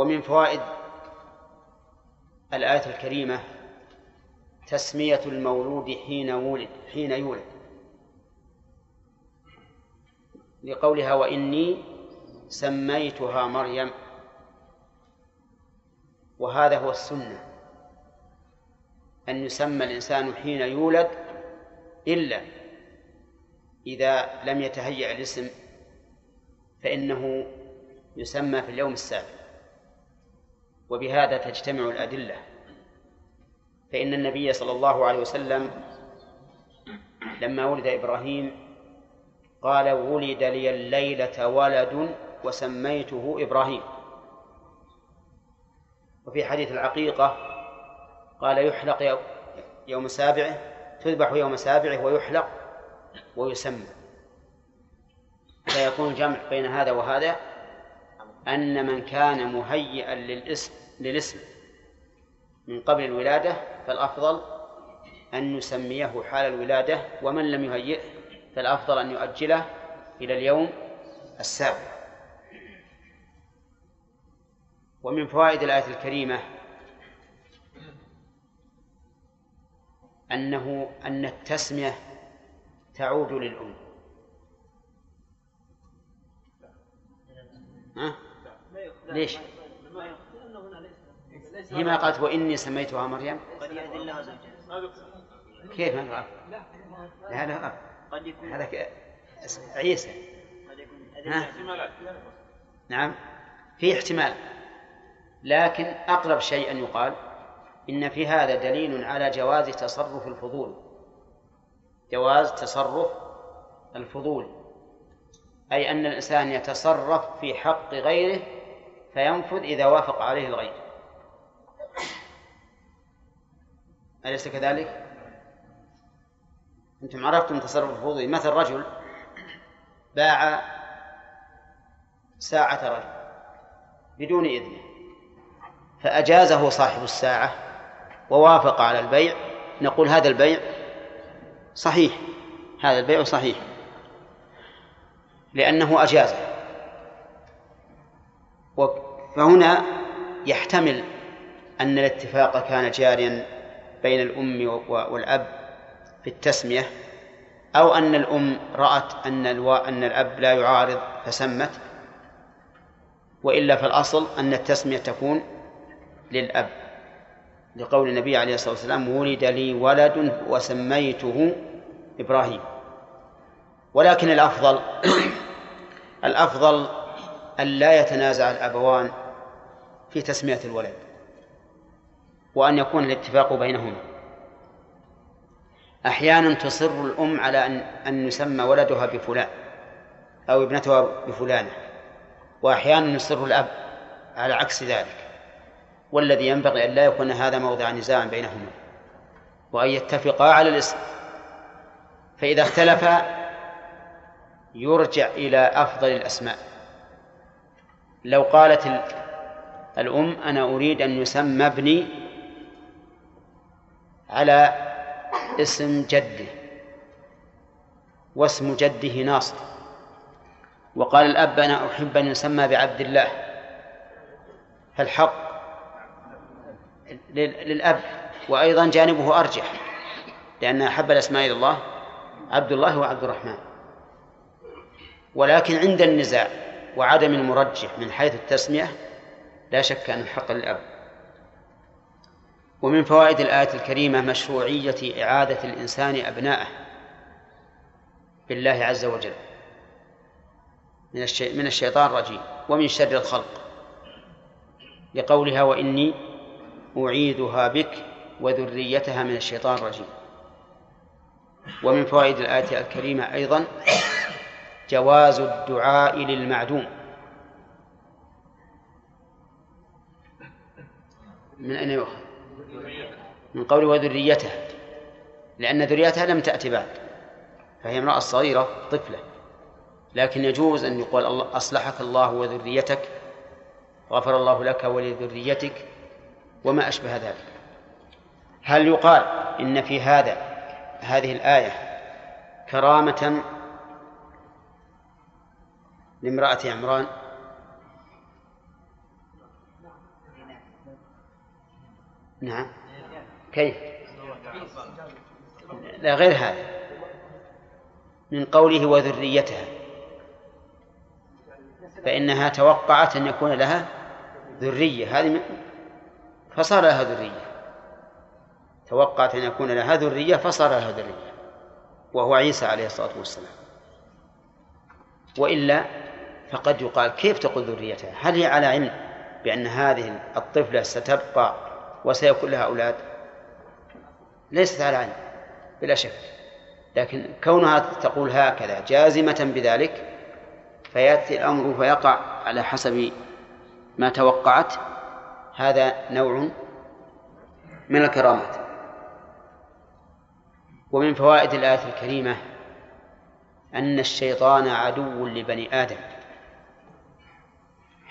ومن فوائد الآية الكريمة تسمية المولود حين ولد حين يولد. لقولها وإني سميتها مريم. وهذا هو السنة. أن يسمى الإنسان حين يولد إلا إذا لم يتهيأ الاسم فإنه يسمى في اليوم السابع. وبهذا تجتمع الأدلة. فإن النبي صلى الله عليه وسلم لما ولد إبراهيم قال ولد لي الليلة ولد وسميته إبراهيم. وفي حديث العقيقة قال يحلق يوم سابعه تذبح يوم سابعه ويحلق ويسمى. فيكون جمع بين هذا وهذا أن من كان مهيئا للاسم للاسم من قبل الولادة فالأفضل أن نسميه حال الولادة ومن لم يهيئه فالأفضل أن يؤجله إلى اليوم السابع ومن فوائد الآية الكريمة أنه أن التسمية تعود للأم ها؟ ليش؟ هي ما قالت وإني سميتها مريم. قد يأذن لها زوجها. كيف ما لا لا قد يكون هذا عيسى. قد يكون نعم. في احتمال. لكن أقرب شيء أن يقال إن في هذا دليل على جواز تصرف الفضول. جواز تصرف الفضول. أي أن الإنسان يتصرف في حق غيره فينفذ إذا وافق عليه الغير. أليس كذلك؟ أنتم عرفتم تصرف الفضول مثل رجل باع ساعة رجل بدون إذنه فأجازه صاحب الساعة ووافق على البيع. نقول هذا البيع صحيح هذا البيع صحيح لأنه أجازه. فهنا يحتمل أن الاتفاق كان جاريا بين الأم والأب في التسمية أو أن الأم رأت أن. أن الأب لا يعارض فسمت وإلا فالأصل أن التسمية تكون للأب لقول النبي عليه الصلاة والسلام ولد لي ولد وسميته إبراهيم ولكن الأفضل الأفضل أن لا يتنازع الأبوان في تسمية الولد وأن يكون الاتفاق بينهما. أحيانا تصر الأم على أن أن يسمى ولدها بفلان أو ابنتها بفلانة وأحيانا يصر الأب على عكس ذلك. والذي ينبغي أن لا يكون هذا موضع نزاع بينهما. وأن يتفقا على الاسم فإذا اختلفا يرجع إلى أفضل الأسماء. لو قالت ال- الأم أنا أريد أن يسمى ابني على اسم جده واسم جده ناصر. وقال الأب أنا أحب أن يسمى بعبد الله. فالحق لل- للأب وأيضا جانبه أرجح لأن أحب الأسماء إلى الله عبد الله وعبد الرحمن. ولكن عند النزاع وعدم المرجح من حيث التسمية لا شك أن الحق للأب. ومن فوائد الآية الكريمة مشروعية إعادة الإنسان أبناءه بالله عز وجل. من. من الشيطان الرجيم. ومن شر الخلق. لقولها وإني أعيدها بك وذريتها من الشيطان الرجيم. ومن فوائد الآية الكريمة أيضا جواز الدعاء للمعدوم. من أين يؤخذ؟ من قول وذريته. لأن ذريتها لم تأتي بعد. فهي امرأة صغيرة طفلة. لكن يجوز أن يقول الله أصلحك الله وذريتك غفر الله لك ولذريتك وما أشبه ذلك. هل يقال إن في هذا هذه الآية كرامة لامرأة عمران. نعم. كيف؟ لا غير هذا. من قوله وذريتها. فإنها توقعت أن يكون لها ذرية. هذه فصار لها ذرية. توقعت أن يكون لها ذرية فصار لها ذرية. وهو عيسى عليه الصلاة والسلام. وإلا فقد يقال كيف تقول ذريتها؟ هل هي على علم بأن هذه الطفلة ستبقى وسيكون لها أولاد؟ ليست على علم بلا شك. لكن كونها تقول هكذا جازمة بذلك فيأتي الأمر فيقع على حسب ما توقعت هذا نوع من الكرامات. ومن فوائد الآية الكريمة أن الشيطان عدو لبني آدم.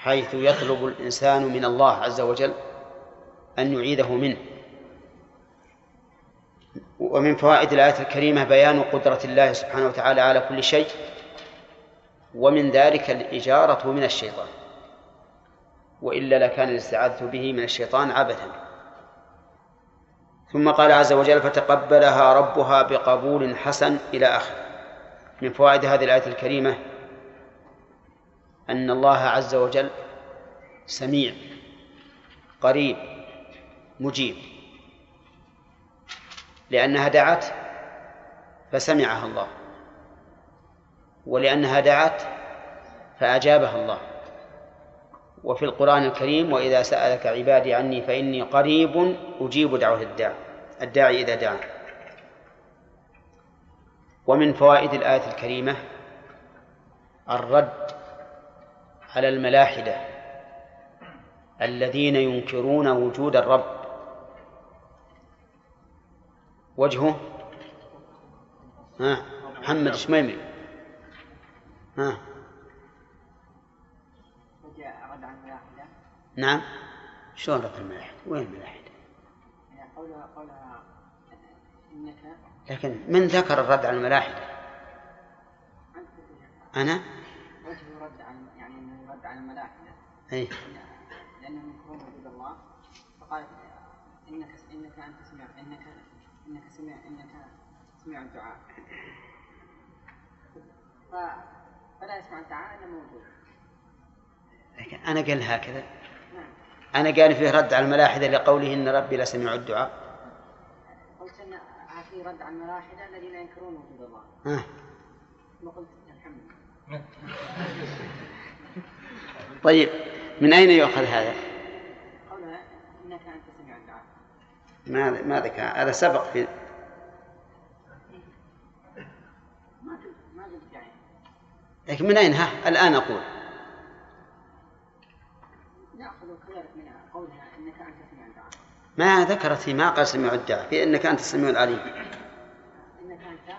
حيث يطلب الإنسان من الله عز وجل أن يعيذه منه. ومن فوائد الآية الكريمة بيان قدرة الله سبحانه وتعالى على كل شيء ومن ذلك الإجارة من الشيطان. وإلا لكان الاستعاذة به من الشيطان عبثا. ثم قال عز وجل فتقبلها ربها بقبول حسن إلى آخره. من فوائد هذه الآية الكريمة أن الله عز وجل سميع قريب مجيب. لأنها دعت فسمعها الله ولأنها دعت فأجابها الله. وفي القرآن الكريم وإذا سألك عبادي عني فإني قريب أجيب دعوة الداعي الداعي إذا دعا. ومن فوائد الآية الكريمة الرد على الملاحدة الذين ينكرون وجود الرب. وجهه؟ ها محمد شميمي ها. نعم. شلون رد الملاحدة؟ وين الملاحدة؟ قولها قولها انك لكن من ذكر الرد على الملاحدة؟ أنا؟ على الملاحده أي لانهم ينكرون وجود الله فقال إنك إنك أنت سميع إنك إنك سميع إنك سميع الدعاء. ف... فلا يسمع الدعاء إلا موجود. لكن أنا قال هكذا. نعم. أنا قال فيه رد على الملاحدة لقوله إن ربي لسميع الدعاء. قلت إن في رد على الملاحدة الذين ينكرون وجود الله. ها ثم قلت الحمد طيب من أين يؤخذ هذا؟ إنك أنت سميع الدعاء. ما ما ذكر هذا سبق في يعني. لكن من أين؟ ها الآن أقول. إنك أنت ما ذكرت في ما قال سميع الدعاء في أنك أنت السميع العليم. إنك أنت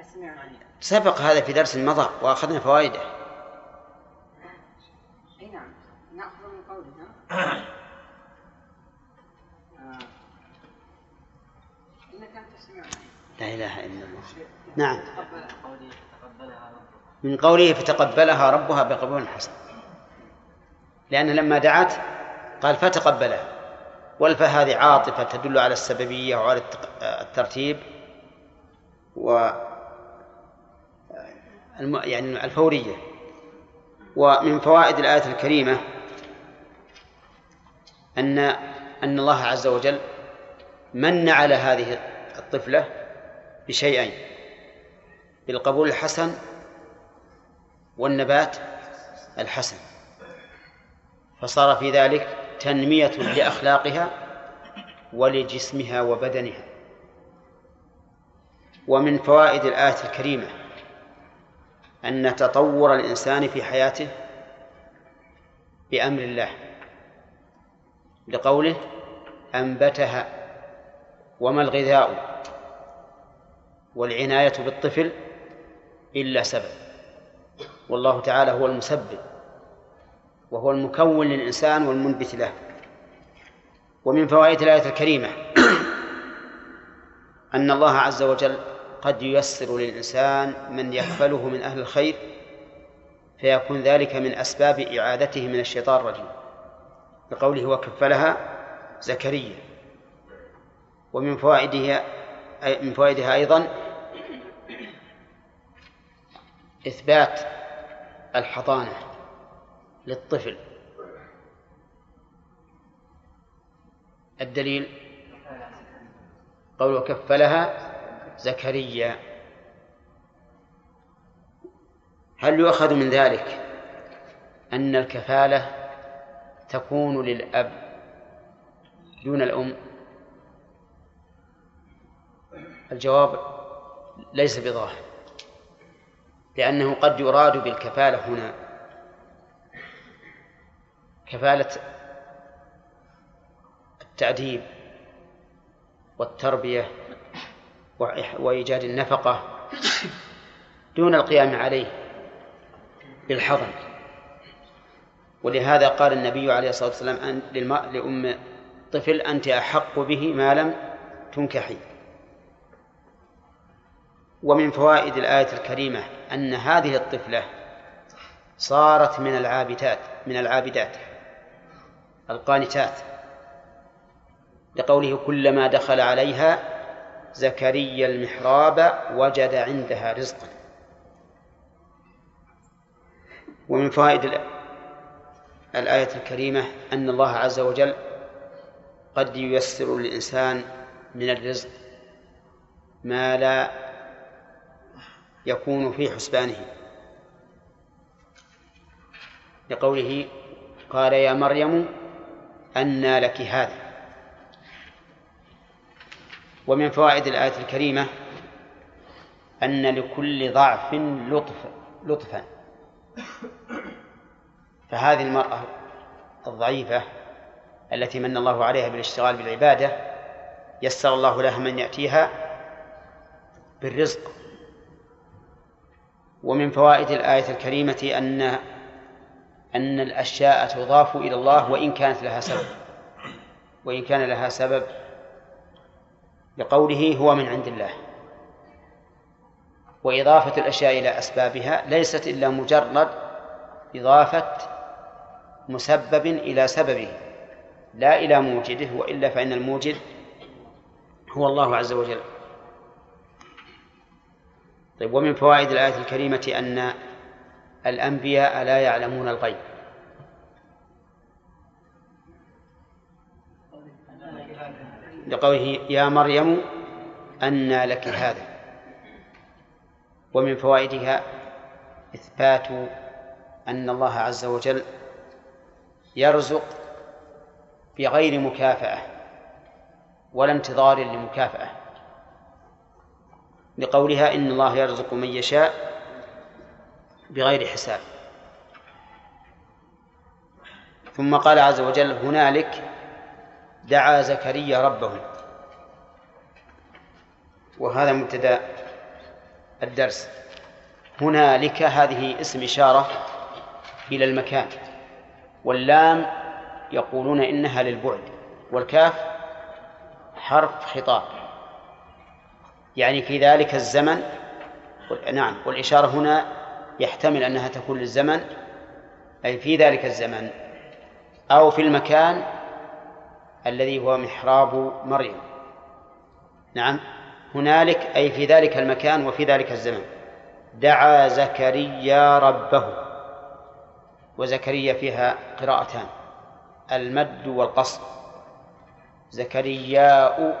السميع العليم. سبق هذا في درس مضى وأخذنا فوائده اي نعم ناخذ من قولها آه. انك انت السميع العليم لا إله إلا الله. نعم. من قوله فتقبلها ربها بقبول حسن. لأن لما دعت قال فتقبلها. والفاء هذه عاطفة تدل على السببية وعلى الترتيب. و يعني الفورية. ومن فوائد الآية الكريمة أن أن الله عز وجل من على هذه الطفلة بشيئين بالقبول الحسن والنبات الحسن. فصار في ذلك تنمية لأخلاقها ولجسمها وبدنها. ومن فوائد الآية الكريمة أن تطور الإنسان في حياته بأمر الله. لقوله أنبتها وما الغذاء والعناية بالطفل إلا سبب. والله تعالى هو المسبب وهو المكون للإنسان والمنبت له. ومن فوائد الآية الكريمة أن الله عز وجل قد ييسر للإنسان من يقبله من أهل الخير فيكون ذلك من أسباب إعادته من الشيطان الرجيم. بقوله وكفلها زكريا. ومن فوائدها من فوائدها أيضا إثبات الحضانة للطفل. الدليل قول وكفلها زكريا. هل يؤخذ من ذلك أن الكفالة تكون للأب دون الأم؟ الجواب ليس بظاهر لأنه قد يراد بالكفالة هنا. كفالة التأديب والتربية وإيجاد النفقة دون القيام عليه بالحضن. ولهذا قال النبي عليه الصلاة والسلام أن لأم طفل أنت أحق به ما لم تنكحي. ومن فوائد الآية الكريمة أن هذه الطفلة صارت من العابدات من العابدات القانتات. لقوله كلما دخل عليها زكريا المحراب وجد عندها رزقا. ومن فوائد الآية الكريمة أن الله عز وجل قد ييسر للإنسان من الرزق ما لا يكون في حسبانه. لقوله قال يا مريم أنى لك هذا. ومن فوائد الآية الكريمة أن لكل ضعف لطف لطفا. فهذه المرأة الضعيفة التي من الله عليها بالاشتغال بالعبادة يسر الله لها من يأتيها بالرزق. ومن فوائد الآية الكريمة أن أن الأشياء تضاف إلى الله وإن كانت لها سبب وإن كان لها سبب بقوله هو من عند الله. وإضافة الأشياء إلى أسبابها ليست إلا مجرد إضافة مسبب إلى سببه لا إلى موجده وإلا فإن الموجد هو الله عز وجل. طيب ومن فوائد الآية الكريمة أن الأنبياء لا يعلمون الغيب. لقوله يا مريم أنى لك هذا. ومن فوائدها إثبات أن الله عز وجل يرزق بغير مكافأة ولا انتظار لمكافأة. لقولها إن الله يرزق من يشاء بغير حساب. ثم قال عز وجل هنالك دعا زكريا ربه. وهذا مبتدا الدرس. هنالك هذه اسم إشارة إلى المكان. واللام يقولون إنها للبعد والكاف حرف خطاب. يعني في ذلك الزمن نعم والإشارة هنا يحتمل أنها تكون للزمن أي في ذلك الزمن أو في المكان الذي هو محراب مريم نعم هنالك أي في ذلك المكان وفي ذلك الزمن. دعا زكريا ربه. وزكريا فيها قراءتان. المد والقصر زكرياء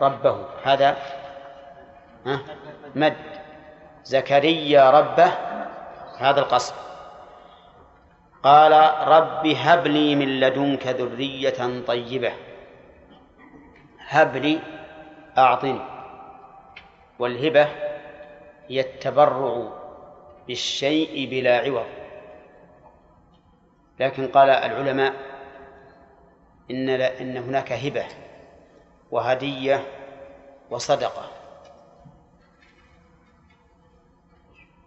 ربه. هذا مد. زكريا ربه. هذا القصر قال رب هب لي من لدنك ذرية طيبة. هب لي أعطني. والهبة هي التبرع بالشيء بلا عوض. لكن قال العلماء إن إن هناك هبة وهدية وصدقة.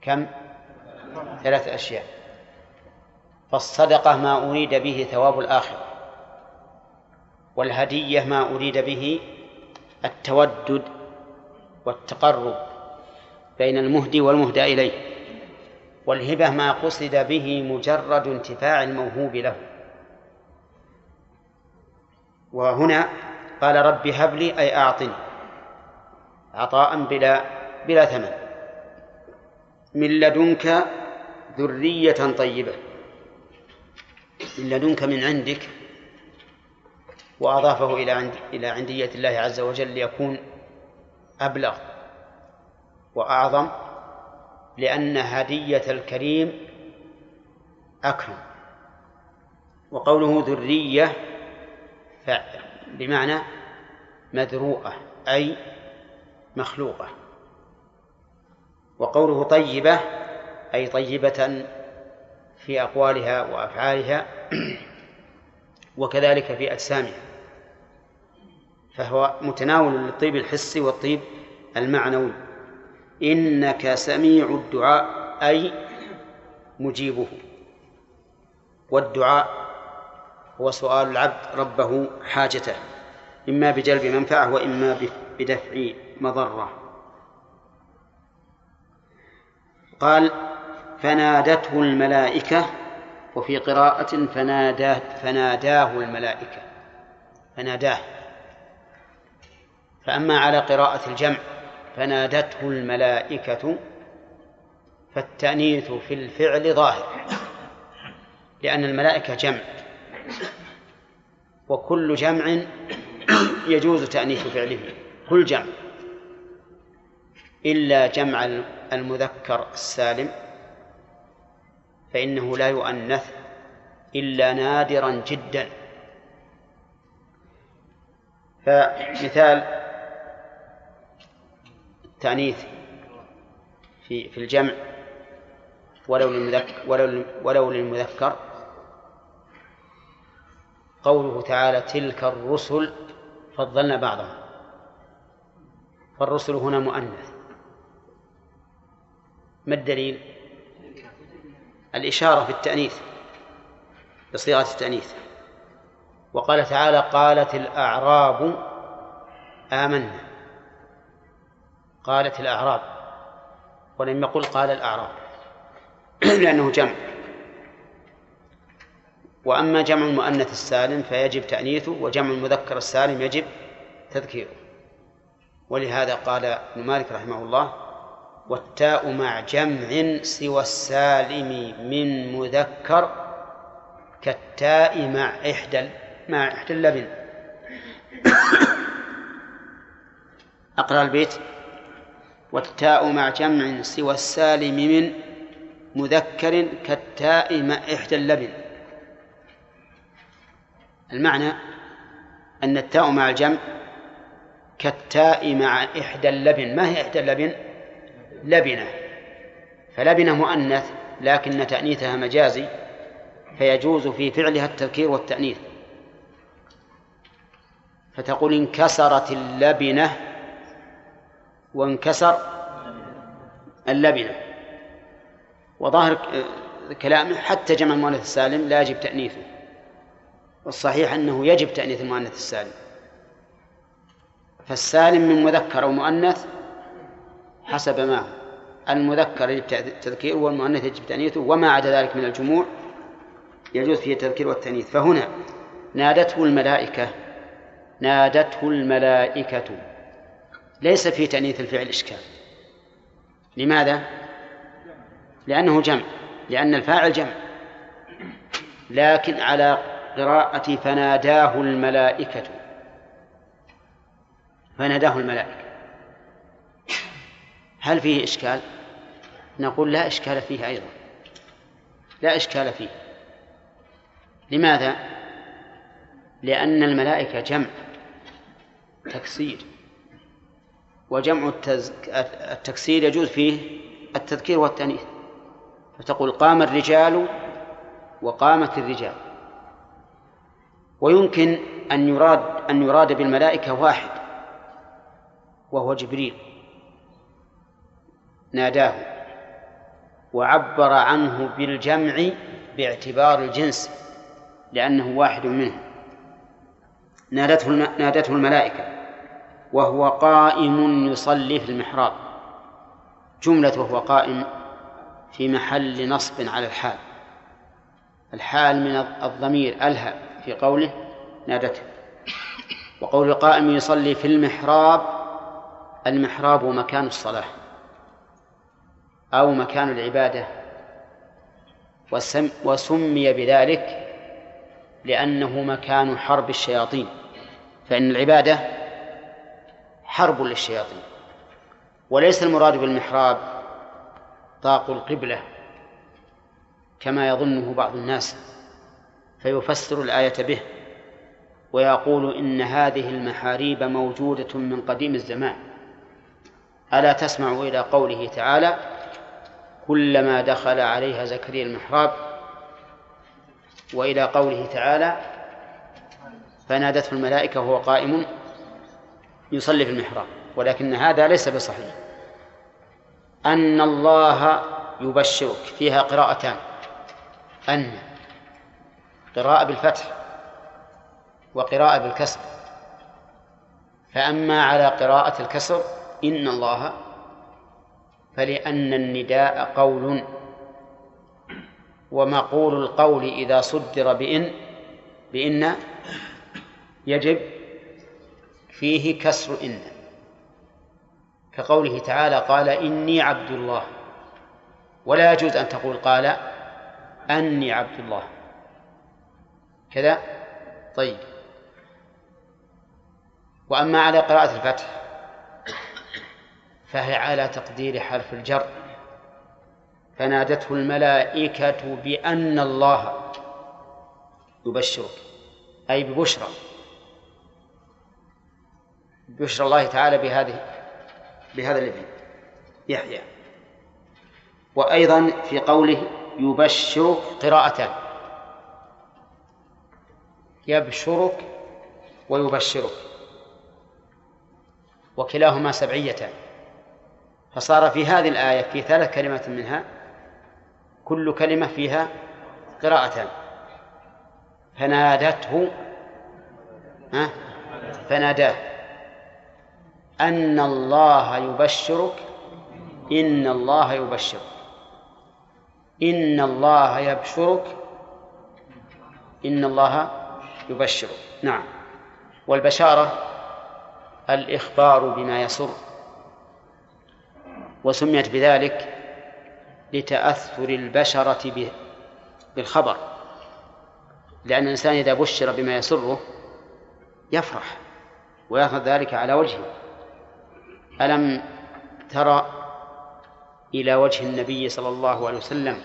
كم؟ ثلاث أشياء. فالصدقة ما أريد به ثواب الآخرة والهدية ما أريد به التودد والتقرب بين المهدي والمهدى إليه. والهبة ما قصد به مجرد انتفاع الموهوب له. وهنا قال رب هب لي أي أعطني عطاء بلا بلا ثمن. من لدنك ذرية طيبة. من لدنك من عندك وأضافه إلى عند إلى عندية الله عز وجل ليكون أبلغ وأعظم. لأن هدية الكريم أكرم. وقوله ذرية بمعنى مذروءة أي مخلوقة. وقوله طيبة أي طيبة في أقوالها وأفعالها وكذلك في أجسامها. فهو متناول للطيب الحسي والطيب المعنوي. إنك سميع الدعاء أي مجيبه. والدعاء هو سؤال العبد ربه حاجته إما بجلب منفعة وإما بدفع مضرة. قال فنادته الملائكة وفي قراءة فناداه فناداه الملائكة فناداه. فأما على قراءة الجمع فنادته الملائكة فالتأنيث في الفعل ظاهر لأن الملائكة جمع وكل جمع يجوز تأنيث فعله كل جمع إلا جمع المذكر السالم فإنه لا يؤنث إلا نادرا جدا. فمثال التأنيث في في الجمع ولو للمذكر ولو ولو للمذكر. قوله تعالى تلك الرسل فضلنا بعضهم. فالرسل هنا مؤنث. ما الدليل؟ الإشارة في التأنيث بصيغة التأنيث. وقال تعالى قالت الأعراب آمنا. قالت الأعراب ولم يقل قال الأعراب لأنه جمع. وأما جمع المؤنث السالم فيجب تأنيثه وجمع المذكر السالم يجب تذكيره. ولهذا قال ابن مالك رحمه الله والتاء مع جمع سوى السالم من مذكر كالتاء مع إحدى مع إحدى اللبن. أقرأ البيت. والتاء مع جمع سوى السالم من مذكر كالتاء مع إحدى اللبن. المعنى أن التاء مع الجمع كالتاء مع إحدى اللبن. ما هي إحدى اللبن؟ لبنة. فلبنة مؤنث لكن تأنيثها مجازي فيجوز في فعلها التذكير والتأنيث. فتقول انكسرت اللبنة وانكسر اللبنة. وظاهر كلامه حتى جمع المؤنث السالم لا يجب تأنيثه. والصحيح أنه يجب تأنيث المؤنث السالم. فالسالم من مذكر أو مؤنث حسب ما المذكر يجب تذكيره والمؤنث يجب تأنيثه وما عدا ذلك من الجموع يجوز فيه التذكير والتأنيث. فهنا نادته الملائكة. نادته الملائكة. ليس في تأنيث الفعل إشكال. لماذا؟ لأنه جمع لأن الفاعل جمع. لكن على قراءة فناداه الملائكة. فناداه الملائكة. هل فيه إشكال؟ نقول لا إشكال فيه أيضا. لا إشكال فيه. لماذا؟ لأن الملائكة جمع تكسير. وجمع التكسير يجوز فيه التذكير والتأنيث. فتقول قام الرجال وقامت الرجال. ويمكن أن يراد أن يراد بالملائكة واحد وهو جبريل. ناداه وعبر عنه بالجمع باعتبار الجنس لأنه واحد منهم. نادته نادته الملائكة. وهو قائم يصلي في المحراب. جملة وهو قائم في محل نصب على الحال. الحال من الضمير ألهى في قوله نادته. وقول قائم يصلي في المحراب المحراب مكان الصلاة أو مكان العبادة. وسم وسمي بذلك لأنه مكان حرب الشياطين. فإن العبادة حرب للشياطين. وليس المراد بالمحراب طاق القبلة كما يظنه بعض الناس فيفسر الآية به ويقول إن هذه المحاريب موجودة من قديم الزمان. ألا تسمع إلى قوله تعالى كلما دخل عليها زكريا المحراب وإلى قوله تعالى فنادته الملائكة وهو قائم يصلي في المحراب ولكن هذا ليس بصحيح. أن الله يبشرك فيها قراءتان. أن قراءة بالفتح وقراءة بالكسر. فأما على قراءة الكسر إن الله فلأن النداء قول. ومقول القول إذا صدر بإن بإن يجب فيه كسر إن. كقوله تعالى قال إني عبد الله. ولا يجوز أن تقول قال أني عبد الله. كذا؟ طيب. وأما على قراءة الفتح فهي على تقدير حرف الجر. فنادته الملائكة بأن الله يبشرك أي ببشرى. بشرى الله تعالى بهذه بهذا الابن يحيى. وأيضا في قوله يبشرك قراءتان يبشرك ويبشرك. وكلاهما سبعيتان فصار في هذه الآية في ثلاث كلمات منها كل كلمة فيها قراءتان فنادته فناداه. أن الله يبشرك إن الله يبشرك. إن الله يبشرك إن الله يبشرك. نعم. والبشارة الإخبار بما يسر. وسميت بذلك لتأثر البشرة بالخبر. لأن الإنسان إذا بشر بما يسره يفرح ويأخذ ذلك على وجهه. ألم ترى إلى وجه النبي صلى الله عليه وسلم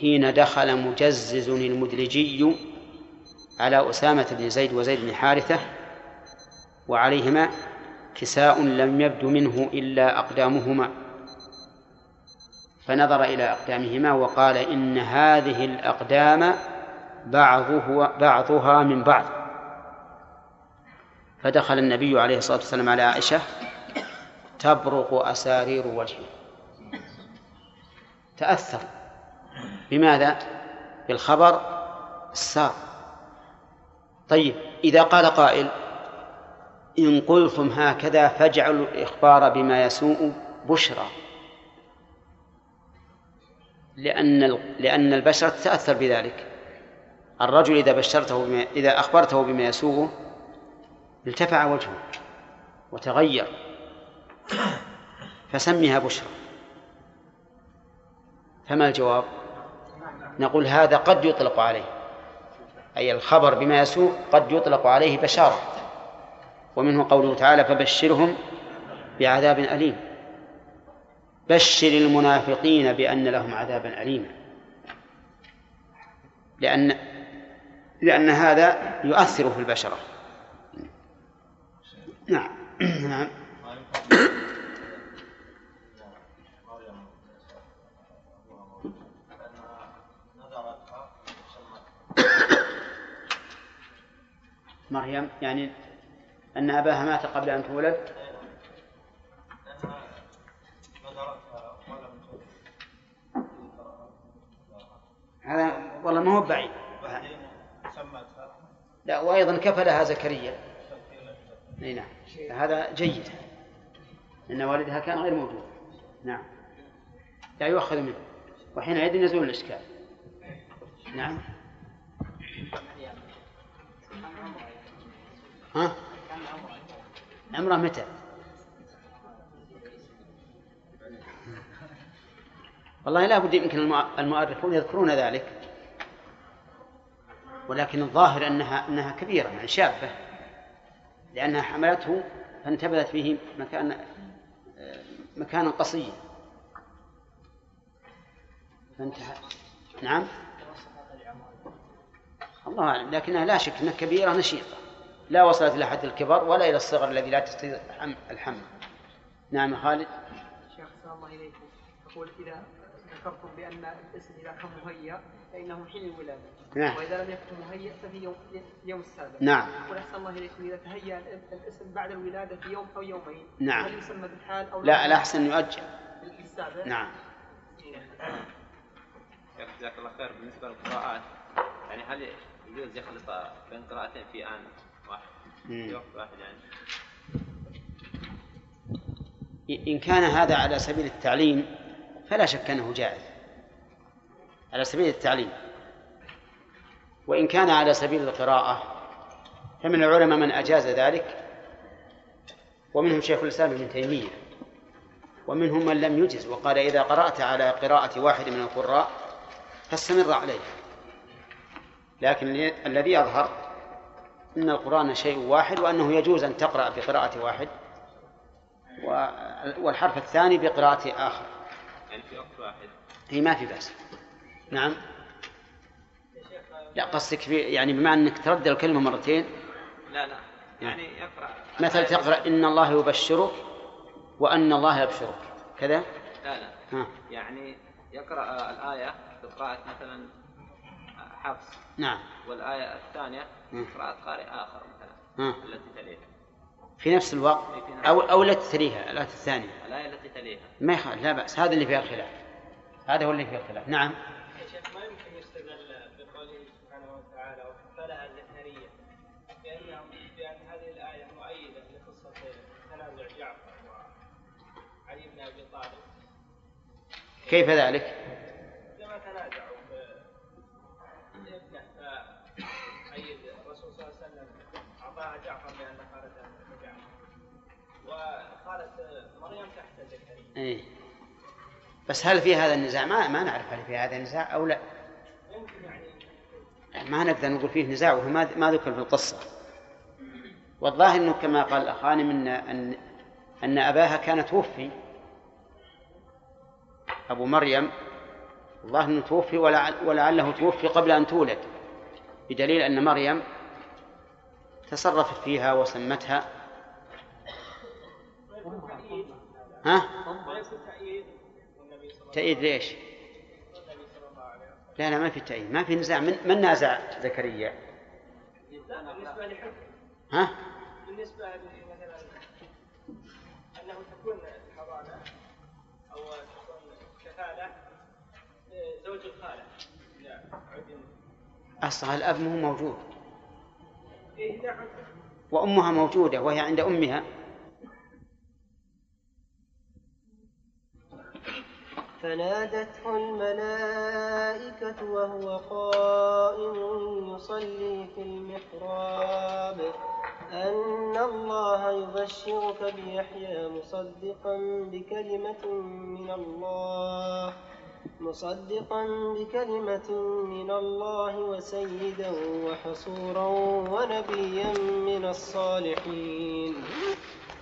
حين دخل مجزز المدلجي على أسامة بن زيد وزيد بن حارثة وعليهما كساء لم يبد منه إلا أقدامهما. فنظر إلى أقدامهما وقال إن هذه الأقدام بعضه بعضها من بعض. فدخل النبي عليه الصلاة والسلام على عائشة تبرق أسارير وجهه تأثر. بماذا؟ بالخبر السار. طيب إذا قال قائل إن قلتم هكذا فاجعلوا الإخبار بما يسوء بشرى. لأن لأن البشرة تتأثر بذلك. الرجل إذا بشرته بما إذا أخبرته بما يسوءه ارتفع وجهه وتغير. فسمها بشرى. فما الجواب؟ نقول هذا قد يطلق عليه. أي الخبر بما يسوء قد يطلق عليه بشارة. ومنه قوله تعالى فبشرهم بعذاب أليم. بشر المنافقين بأن لهم عذابا أليما. لأن لأن هذا يؤثر في البشرة. نعم. نعم. مريم يعني أن أباها مات قبل أن تولد. هذا والله ما هو بعيد. لا وأيضا كفلها زكريا. إي نعم. هذا جيد. إن والدها كان غير موجود. نعم. لا يؤخذ منه. وحينئذ يزول الإشكال. نعم. ها؟ عمره متى؟ والله لا بد يمكن المؤرخون يذكرون ذلك. ولكن الظاهر أنها أنها كبيرة يعني شابة لأنها حملته فانتبذت فيه مكان مكانا قصيا فانتهى. نعم؟ الله أعلم. لكنها لا شك إنها كبيرة نشيطة. لا وصلت إلى حد الكبر ولا إلى الصغر الذي لا تستطيع الحمل نعم خالد. شيخ الله إليكم. يقول إذا ذكرتم بأن الاسم إذا كان مهيأ فإنه حين الولادة. نعم. وإذا لم يكن مهيأ ففي يوم اليوم السابع. نعم. يقول أحسن الله إليكم إذا تهيأ الاسم بعد الولادة في يوم أو يومين نعم. هل يسمى بالحال أو لا الأحسن يؤجل. السابع. نعم. جزاك الله خير. بالنسبة للقراءات يعني هل يجوز يخلط بين قراءتين في آن؟ واحد في وقت واحد يعني. إن كان هذا على سبيل التعليم فلا شك أنه جائز. على سبيل التعليم. وإن كان على سبيل القراءة فمن العلماء من أجاز ذلك ومنهم شيخ الإسلام ابن تيمية ومنهم من لم يجز وقال إذا قرأت على قراءة واحد من القراء فاستمر عليه. لكن الذي يظهر أن القرآن شيء واحد وأنه يجوز أن تقرأ بقراءة واحد والحرف الثاني بقراءة آخر. يعني في وقت واحد. هي ما في بأس. نعم. لا قصدك في يعني بمعنى أنك تردد الكلمة مرتين؟ لا لا. يعني يقرأ مثلا تقرأ إن الله يبشرك وأن الله يبشرك. كذا؟ لا لا. ها. يعني يقرأ الآية بقراءة مثلا حفص. نعم. والآية الثانية. قراءة قارئ آخر مثلا. التي تليها. في نفس الوقت أو أو التي تليها الآية الثانية الآية التي تليها. ما يخالف لا بأس. هذا اللي فيها الخلاف. هذا هو اللي فيه الخلاف. نعم. يا شيخ ما يمكن يستدل بقوله سبحانه وتعالى وكفلها بأنه بأن هذه الآية مؤيدة لقصة تنازع جعفر وعلي بن أبي طالب. كيف ذلك؟ وخالة مريم تحت زكريا إيه. بس هل في هذا النزاع؟ ما ما نعرف هل في هذا النزاع أو لا. يمكن يعني ما نقدر نقول فيه نزاع وهو ما ذكر في القصة. والظاهر أنه كما قال الأخان من أن أن أباها كان توفي. أبو مريم الله أنه توفي ولعل ولعله توفي قبل أن تولد بدليل أن مريم تصرفت فيها وسمتها ها؟ تأييد ليش؟ لا لا ما في تأييد ما في نزاع من, من نازع زكريا؟ لا بالنسبة لحكم ها؟ بالنسبة مثلا أنه تكون الحضانة أو تكون كفالة زوج الخالة أصلها الأب مو موجود إيه وأمها موجودة وهي عند أمها فنادته الملائكة وهو قائم يصلي في المحراب. أن الله يبشرك بيحيى مصدقا بكلمة من الله مصدقا بكلمة من الله وسيدا وحصورا ونبيا من الصالحين.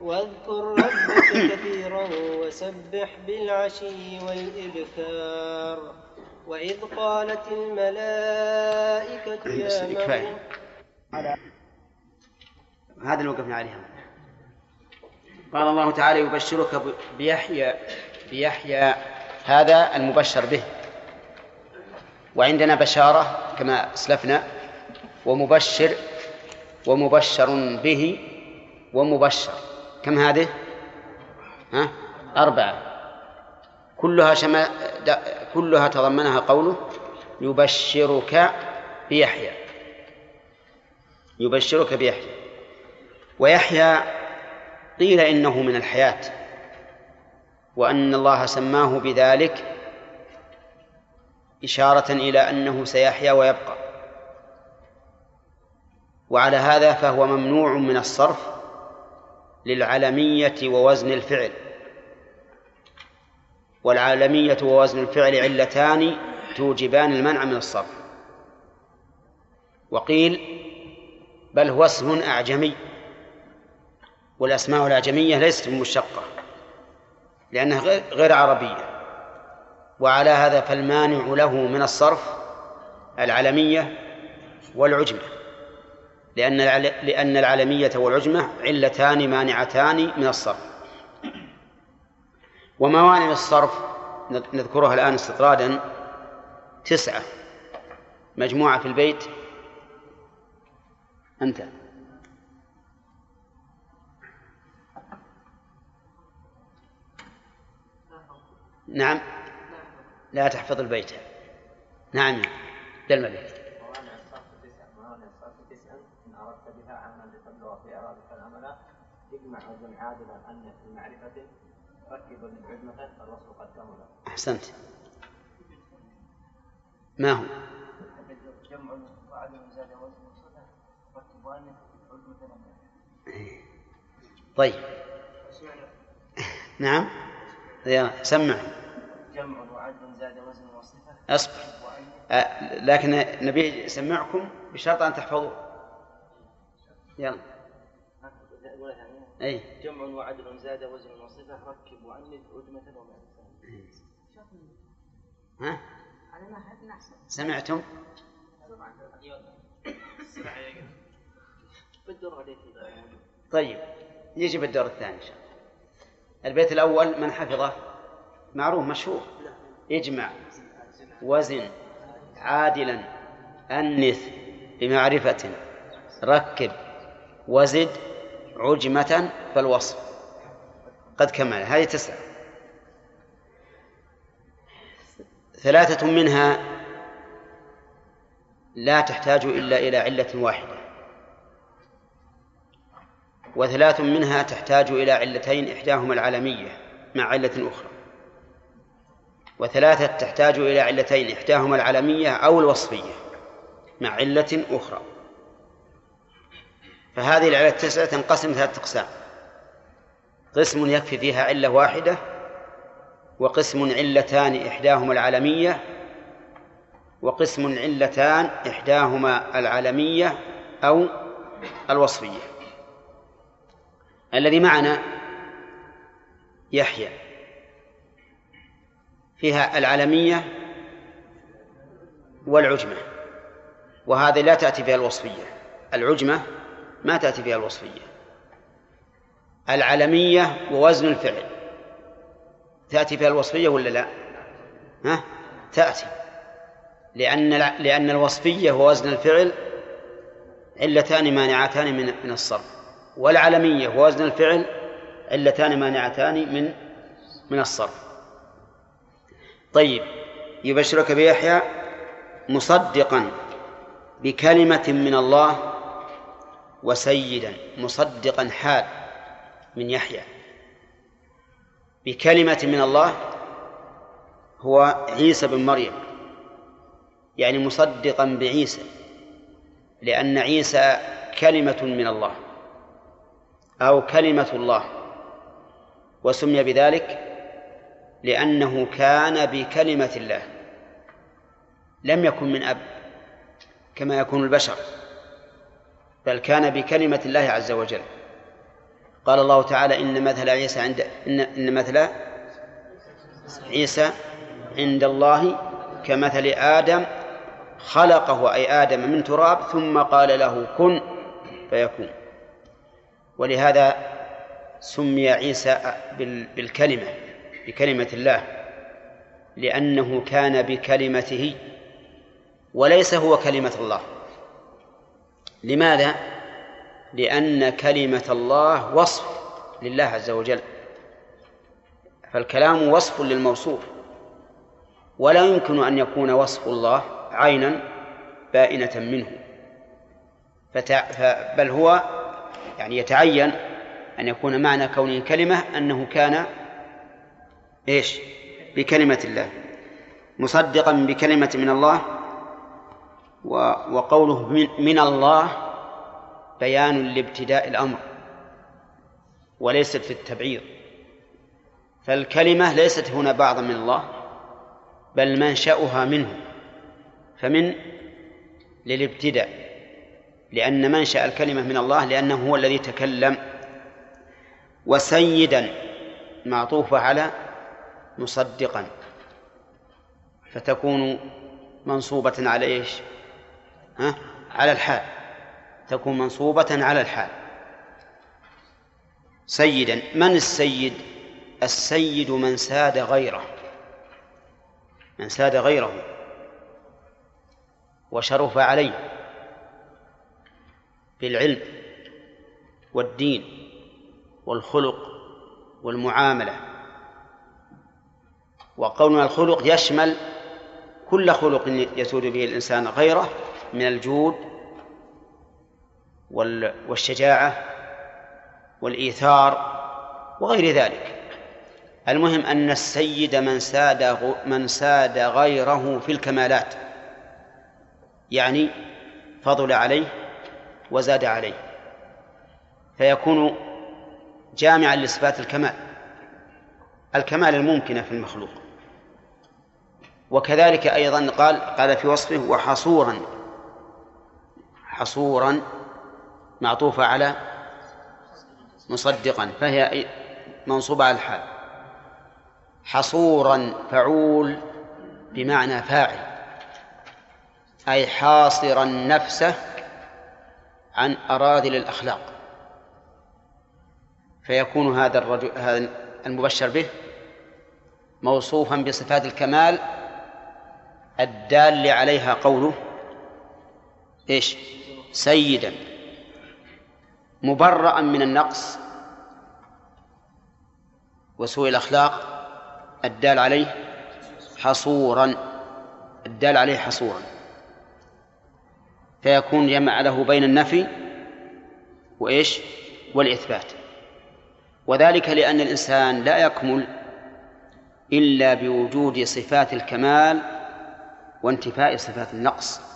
واذكر ربك كثيرا وسبح بالعشي والإبكار. وإذ قالت الملائكة يا. مريم. هذا اللي وقفنا عليها. قال الله تعالى يبشرك بيحيى بيحيى. هذا المبشر به. وعندنا بشارة كما أسلفنا. ومبشر ومبشر به ومبشر. كم هذه؟ ها؟ أربعة. كلها شما كلها تضمنها قوله يبشرك بيحيى. يبشرك بيحيى. ويحيى قيل إنه من الحياة. وأن الله سماه بذلك إشارة إلى أنه سيحيا ويبقى. وعلى هذا فهو ممنوع من الصرف للعلمية ووزن الفعل. والعالمية ووزن الفعل علتان توجبان المنع من الصرف. وقيل بل هو اسم أعجمي. والأسماء الأعجمية ليست بمشقة لأنها غير عربية. وعلى هذا فالمانع له من الصرف العلمية والعجمة. لأن لأن العلمية والعجمة علتان مانعتان من الصرف. وموانع الصرف نذكرها الآن استطرادا تسعة. مجموعة في البيت. أنت. نعم. لا تحفظ البيت. نعم. ذا الملك موانع الصرف تسع موانع الصرف تسع إن أردت بها عملا لتبلغ في إرادة العمل أن في معرفة ركب للعزمة الوصف قد كمل أحسنت. ما هو؟ جمع وعدم زاد وزن وصفة ركبان عدمة طيب. نعم. يا سمع. جمع وعدل زاد وزن وصفة أصبر. آه، لكن نبي سمعكم بشرط أن تحفظوه. يلا. أي. جمع وعدل زاد وزن وصفة. ركب وعنف عدمة ومعنى ها؟ سمعتم؟ بالدور عليك طيب يجي بالدور الثاني إن شاء الله. البيت الأول من حفظه؟ معروف مشهور. اجمع وزن عادلا أنث بمعرفة ركب وزد عجمة فالوصف. قد كمل. هذه تسعة. ثلاثة منها لا تحتاج إلا إلى علة واحدة. وثلاث منها تحتاج إلى علتين إحداهما العالمية مع علة أخرى. وثلاثة تحتاج إلى علتين إحداهما العالمية أو الوصفية مع علة أخرى. فهذه العلة التسعة تنقسم ثلاثة أقسام. قسم يكفي فيها علة واحدة وقسم علتان إحداهما العالمية وقسم علتان إحداهما العالمية أو الوصفية. الذي معنا يحيى. فيها العلمية والعجمة وهذه لا تأتي فيها الوصفية. العجمة ما تأتي فيها الوصفية. العلمية ووزن الفعل. تأتي فيها الوصفية ولا لا؟ ها؟ تأتي. لأن لأن الوصفية ووزن الفعل علتان مانعتان من من الصرف. والعلمية ووزن الفعل علتان مانعتان من من الصرف. طيب يبشرك بيحيى مصدقا بكلمة من الله وسيدا مصدقا حال من يحيى. بكلمة من الله هو عيسى بن مريم. يعني مصدقا بعيسى لأن عيسى كلمة من الله أو كلمة الله وسمي بذلك لأنه كان بكلمة الله لم يكن من أب كما يكون البشر. بل كان بكلمة الله عز وجل. قال الله تعالى إن مثل عيسى عند إن, إن مثل عيسى عند الله كمثل آدم خلقه أي آدم من تراب ثم قال له كن فيكون. ولهذا سمي عيسى بالكلمة بكلمة الله لأنه كان بكلمته وليس هو كلمة الله. لماذا؟ لأن كلمة الله وصف لله عز وجل فالكلام وصف للموصوف ولا يمكن أن يكون وصف الله عينا بائنة منه. بل هو يعني يتعين أن يكون معنى كونه كلمة أنه كان إيش بكلمة الله مصدقا بكلمة من الله. وقوله من... الله بيان لابتداء الأمر وليست في التبعيض فالكلمة ليست هنا بعضا من الله بل منشأها منه فمن للابتداء لأن منشأ الكلمة من الله لأنه هو الذي تكلم وسيدا معطوفة على مصدقا فتكون منصوبة على إيش؟ على الحال. تكون منصوبة على الحال. سيدا من السيد؟ السيد من ساد غيره. من ساد غيره. وشرف عليه. بالعلم والدين والخلق والمعاملة. وقولنا الخلق يشمل كل خلق يسود به الإنسان غيره من الجود والشجاعة والإيثار وغير ذلك. المهم أن السيد من ساد من ساد غيره في الكمالات يعني فضل عليه وزاد عليه فيكون جامعا لصفات الكمال الكمال الممكنة في المخلوق. وكذلك أيضا قال قال في وصفه وحصورا حصورا معطوفة على مصدقا فهي منصوبة على الحال. حصورا فعول بمعنى فاعل أي حاصرا نفسه عن أراذل الأخلاق. فيكون هذا الرجل هذا المبشر به موصوفا بصفات الكمال الدال عليها قوله إيش؟ سيدا مبرأ من النقص وسوء الأخلاق الدال عليه حصورا الدال عليه حصورا. فيكون جمع له بين النفي وإيش؟ والإثبات. وذلك لأن الإنسان لا يكمل إلا بوجود صفات الكمال وانتفاء صفات النقص.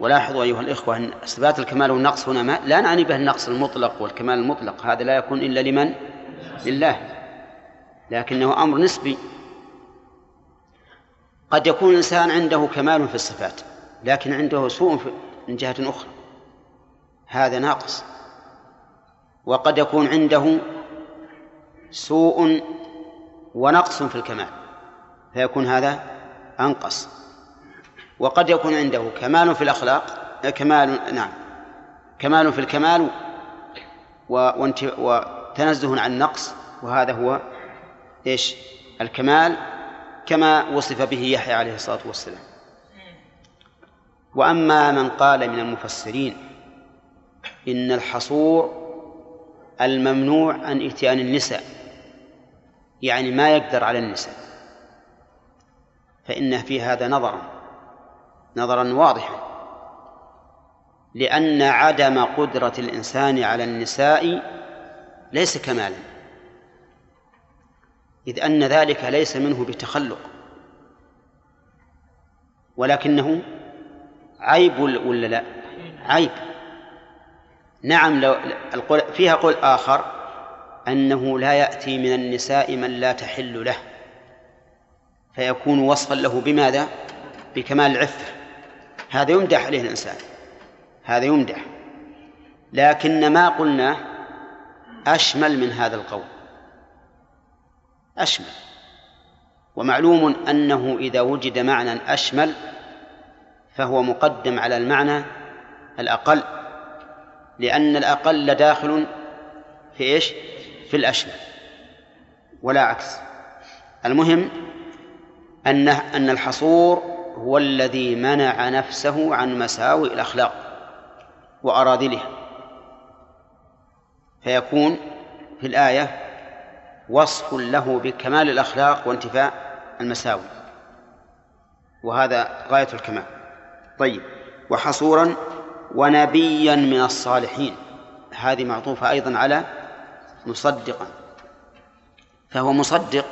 ولاحظوا أيها الإخوة أن صفات الكمال والنقص هنا ما لا نعني به النقص المطلق والكمال المطلق هذا لا يكون إلا لمن؟ لله. لكنه أمر نسبي. قد يكون الإنسان عنده كمال في الصفات لكن عنده سوء من جهة أخرى. هذا ناقص. وقد يكون عنده سوء ونقص في الكمال فيكون هذا أنقص. وقد يكون عنده كمال في الأخلاق كمال نعم كمال في الكمال وتنزه عن النقص وهذا هو إيش؟ الكمال كما وصف به يحيى عليه الصلاة والسلام. وأما من قال من المفسرين إن الحصور الممنوع عن إتيان النساء يعني ما يقدر على النساء فإن في هذا نظرا. نظرا واضحا. لأن عدم قدرة الإنسان على النساء ليس كمالا. إذ أن ذلك ليس منه بتخلق. ولكنه عيب ولا لا؟ عيب. نعم لو فيها قول آخر أنه لا يأتي من النساء من لا تحل له فيكون وصفا له بماذا؟ بكمال العفة هذا يمدح عليه الإنسان. هذا يمدح. لكن ما قلنا أشمل من هذا القول. أشمل. ومعلوم أنه إذا وجد معنى أشمل فهو مقدم على المعنى الأقل لأن الأقل داخل في إيش؟ في الأشمل. ولا عكس. المهم أن أن الحصور هو الذي منع نفسه عن مساوئ الأخلاق وأراذلها فيكون في الآية وصف له بكمال الأخلاق وانتفاء المساوي وهذا غاية الكمال. طيب وحصورا ونبيا من الصالحين. هذه معطوفة أيضا على مصدقا. فهو مصدق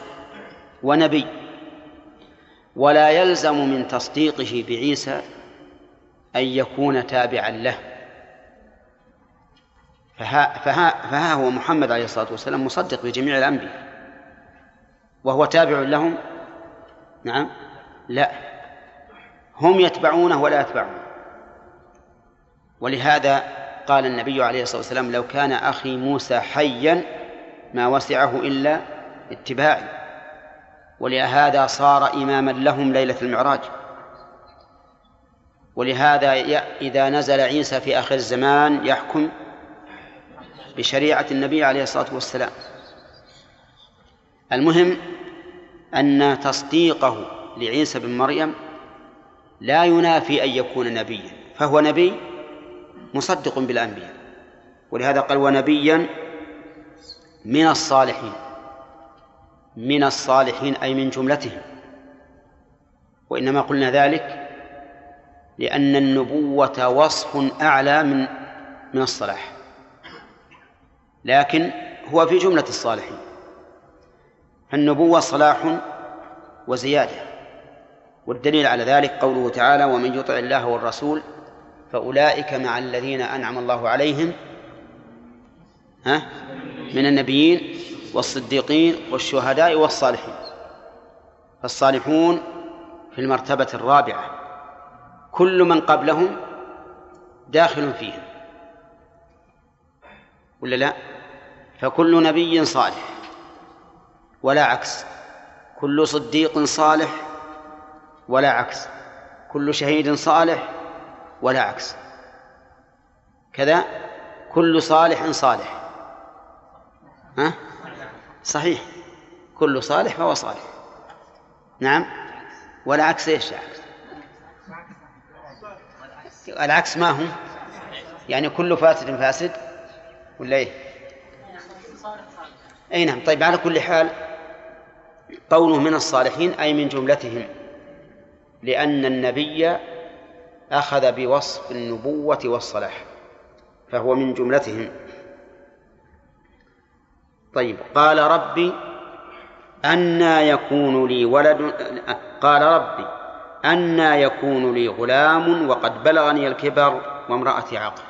ونبي. ولا يلزم من تصديقه بعيسى أن يكون تابعا له. فها, فها, فها هو محمد عليه الصلاة والسلام مصدق بجميع الأنبياء. وهو تابع لهم؟ نعم. لا. هم يتبعونه ولا يتبعون. ولهذا قال النبي عليه الصلاة والسلام لو كان أخي موسى حيا ما وسعه إلا اتباعي. ولهذا صار إماما لهم ليلة المعراج. ولهذا إذا نزل عيسى في آخر الزمان يحكم بشريعة النبي عليه الصلاة والسلام. المهم أن تصديقه لعيسى بن مريم لا ينافي أن يكون نبيا فهو نبي مصدق بالأنبياء. ولهذا قال ونبيا من الصالحين. من الصالحين أي من جملتهم. وإنما قلنا ذلك لأن النبوة وصف أعلى من من الصلاح. لكن هو في جملة الصالحين. فالنبوة صلاح وزيادة. والدليل على ذلك قوله تعالى ومن يطع الله والرسول فأولئك مع الذين أنعم الله عليهم ها من النبيين والصديقين والشهداء والصالحين. فالصالحون في المرتبة الرابعة. كل من قبلهم داخل فيهم. ولا لا؟ فكل نبي صالح. ولا عكس. كل صديق صالح ولا عكس. كل شهيد صالح ولا عكس. كذا. كل صالح صالح. ها؟ صحيح. كل صالح فهو صالح. نعم. ولا عكس إيش؟ العكس العكس ما هو يعني كل فاسد فاسد ولا إيه؟ أي نعم. طيب على كل حال قوله من الصالحين أي من جملتهم. لأن النبي أخذ بوصف النبوة والصلاح فهو من جملتهم. طيب قال ربي أنى يكون لي ولد قال ربي أنى يكون لي غلام وقد بلغني الكبر وامرأتي عاقر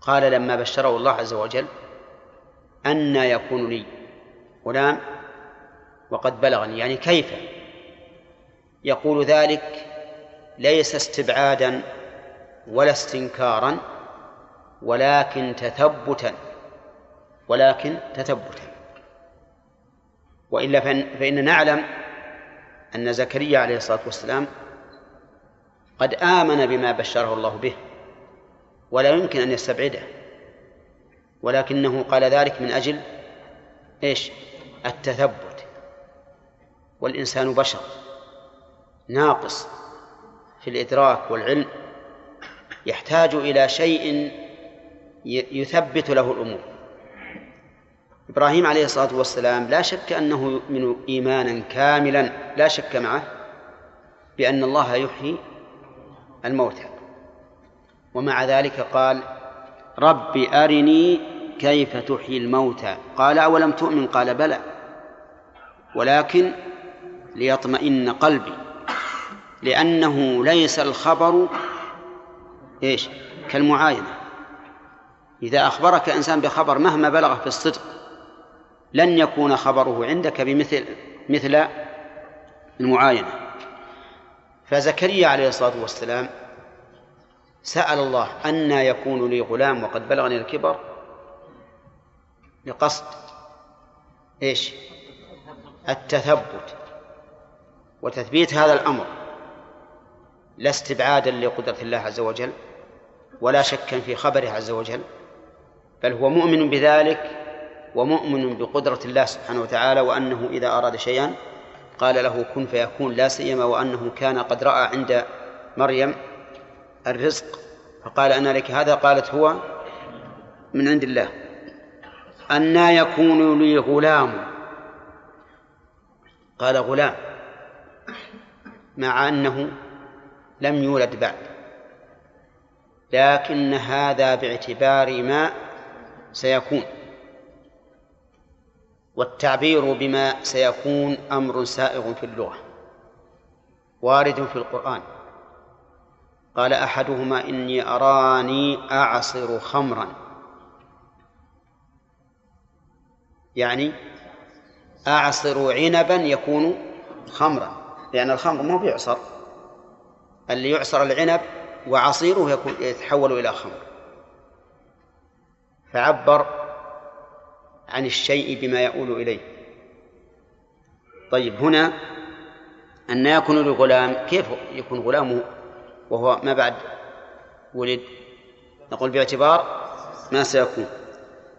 قال لما بشره الله عز وجل أنى يكون لي غلام وقد بلغني يعني كيف؟ يقول ذلك ليس استبعادا ولا استنكارا ولكن تثبتا ولكن تثبتا. وإلا فإن نعلم أن زكريا عليه الصلاة والسلام قد آمن بما بشره الله به ولا يمكن أن يستبعده. ولكنه قال ذلك من أجل إيش؟ التثبت. والإنسان بشر ناقص في الإدراك والعلم يحتاج إلى شيء يثبت له الأمور. إبراهيم عليه الصلاة والسلام لا شك أنه يؤمن إيمانا كاملا لا شك معه بأن الله يحيي الموتى. ومع ذلك قال رب أرني كيف تحيي الموتى. قال أولم تؤمن؟ قال بلى ولكن ليطمئن قلبي لأنه ليس الخبر إيش؟ كالمعاينة. إذا أخبرك إنسان بخبر مهما بلغ في الصدق لن يكون خبره عندك بمثل مثل المعاينة. فزكريا عليه الصلاة والسلام سأل الله أن يكون لي غلام وقد بلغني الكبر بقصد إيش؟ التثبت وتثبيت هذا الأمر. لا استبعادا لقدرة الله عز وجل ولا شكا في خبره عز وجل بل هو مؤمن بذلك ومؤمن بقدرة الله سبحانه وتعالى وأنه إذا أراد شيئا قال له كن فيكون لا سيما وأنه كان قد رأى عند مريم الرزق فقال أنا لك هذا قالت هو من عند الله أنا يكون لي غلام قال غلام مع أنه لم يولد بعد لكن هذا باعتبار ما سيكون والتعبير بما سيكون أمر سائغ في اللغة وارد في القرآن. قال أحدهما إني أراني أعصر خمرا. يعني أعصر عنبا يكون خمرا لأن الخمر ما بيعصر. اللي يعصر العنب وعصيره يكون يتحول إلى خمر. فعبر عن الشيء بما يؤول إليه. طيب هنا أن يكون لغلام كيف يكون غلامه وهو ما بعد ولد؟ نقول باعتبار ما سيكون.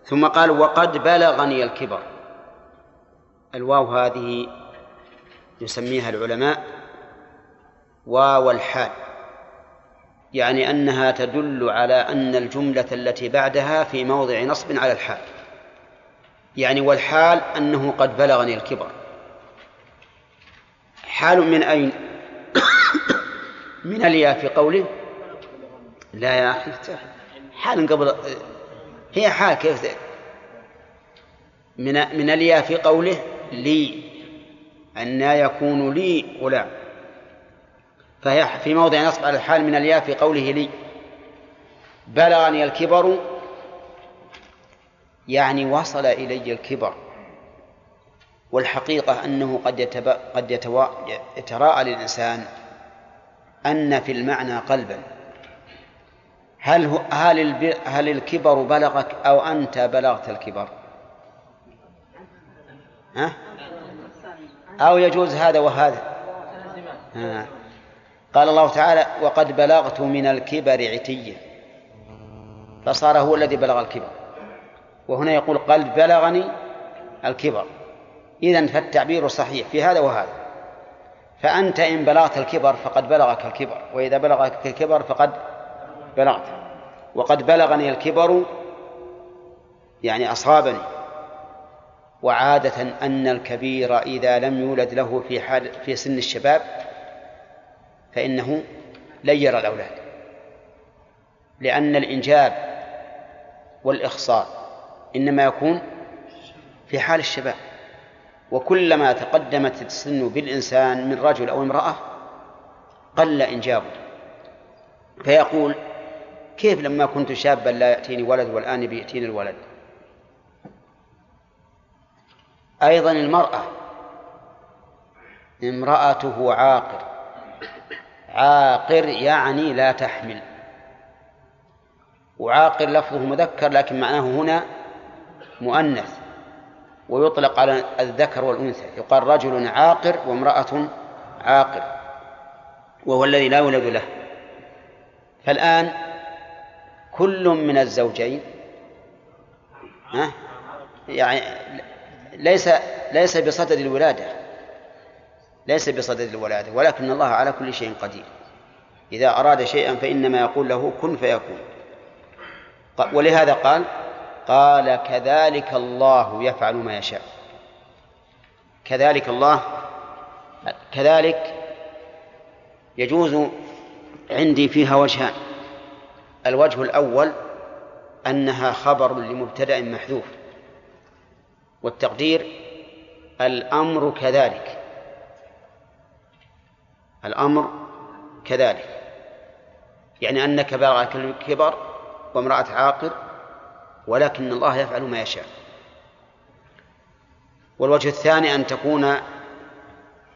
ثم قال وقد بلغني الكبر. الواو هذه يسميها العلماء واو الحال. يعني أنها تدل على أن الجملة التي بعدها في موضع نصب على الحال. يعني والحال أنه قد بلغني الكبر. حال من أين؟ من الياء في قوله؟ لا يا أخي حال قبل هي حال كيف من من الياء في قوله لي أن يكون لي غلام. فهي في موضع نصب على الحال من الياء في قوله لي. بلغني الكبر يعني وصل إلي الكبر والحقيقة أنه قد يتب... قد يتوا... يتراءى للإنسان أن في المعنى قلبا هل هو هل الب... هل الكبر بلغك أو أنت بلغت الكبر؟ ها؟ أو يجوز هذا وهذا؟ ها. قال الله تعالى وقد بلغت من الكبر عتيا فصار هو الذي بلغ الكبر وهنا يقول قد بلغني الكبر. إذا فالتعبير صحيح في هذا وهذا. فأنت إن بلغت الكبر فقد بلغك الكبر وإذا بلغك الكبر فقد بلغت. وقد بلغني الكبر يعني أصابني. وعادة أن الكبير إذا لم يولد له في حال في سن الشباب فإنه لن يرى الأولاد. لأن الإنجاب والإخصاب إنما يكون في حال الشباب. وكلما تقدمت السن بالإنسان من رجل أو امرأة قل إنجابه. فيقول كيف لما كنت شابا لا يأتيني ولد والآن بيأتيني الولد؟ أيضا المرأة امرأته عاقر. عاقر يعني لا تحمل. وعاقر لفظه مذكر لكن معناه هنا مؤنث ويطلق على الذكر والأنثى. يقال رجل عاقر وامرأة عاقر وهو الذي لا يولد له. فالآن كل من الزوجين ها؟ يعني ليس ليس بصدد الولادة ليس بصدد الولادة ولكن الله على كل شيء قدير. إذا أراد شيئا فإنما يقول له كن فيكون. ولهذا قال قال كذلك الله يفعل ما يشاء. كذلك الله كذلك يجوز عندي فيها وجهان. الوجه الأول أنها خبر لمبتدأ محذوف والتقدير الأمر كذلك. الأمر كذلك يعني أنك بلغك الكبر وامرأة عاقر ولكن الله يفعل ما يشاء. والوجه الثاني أن تكون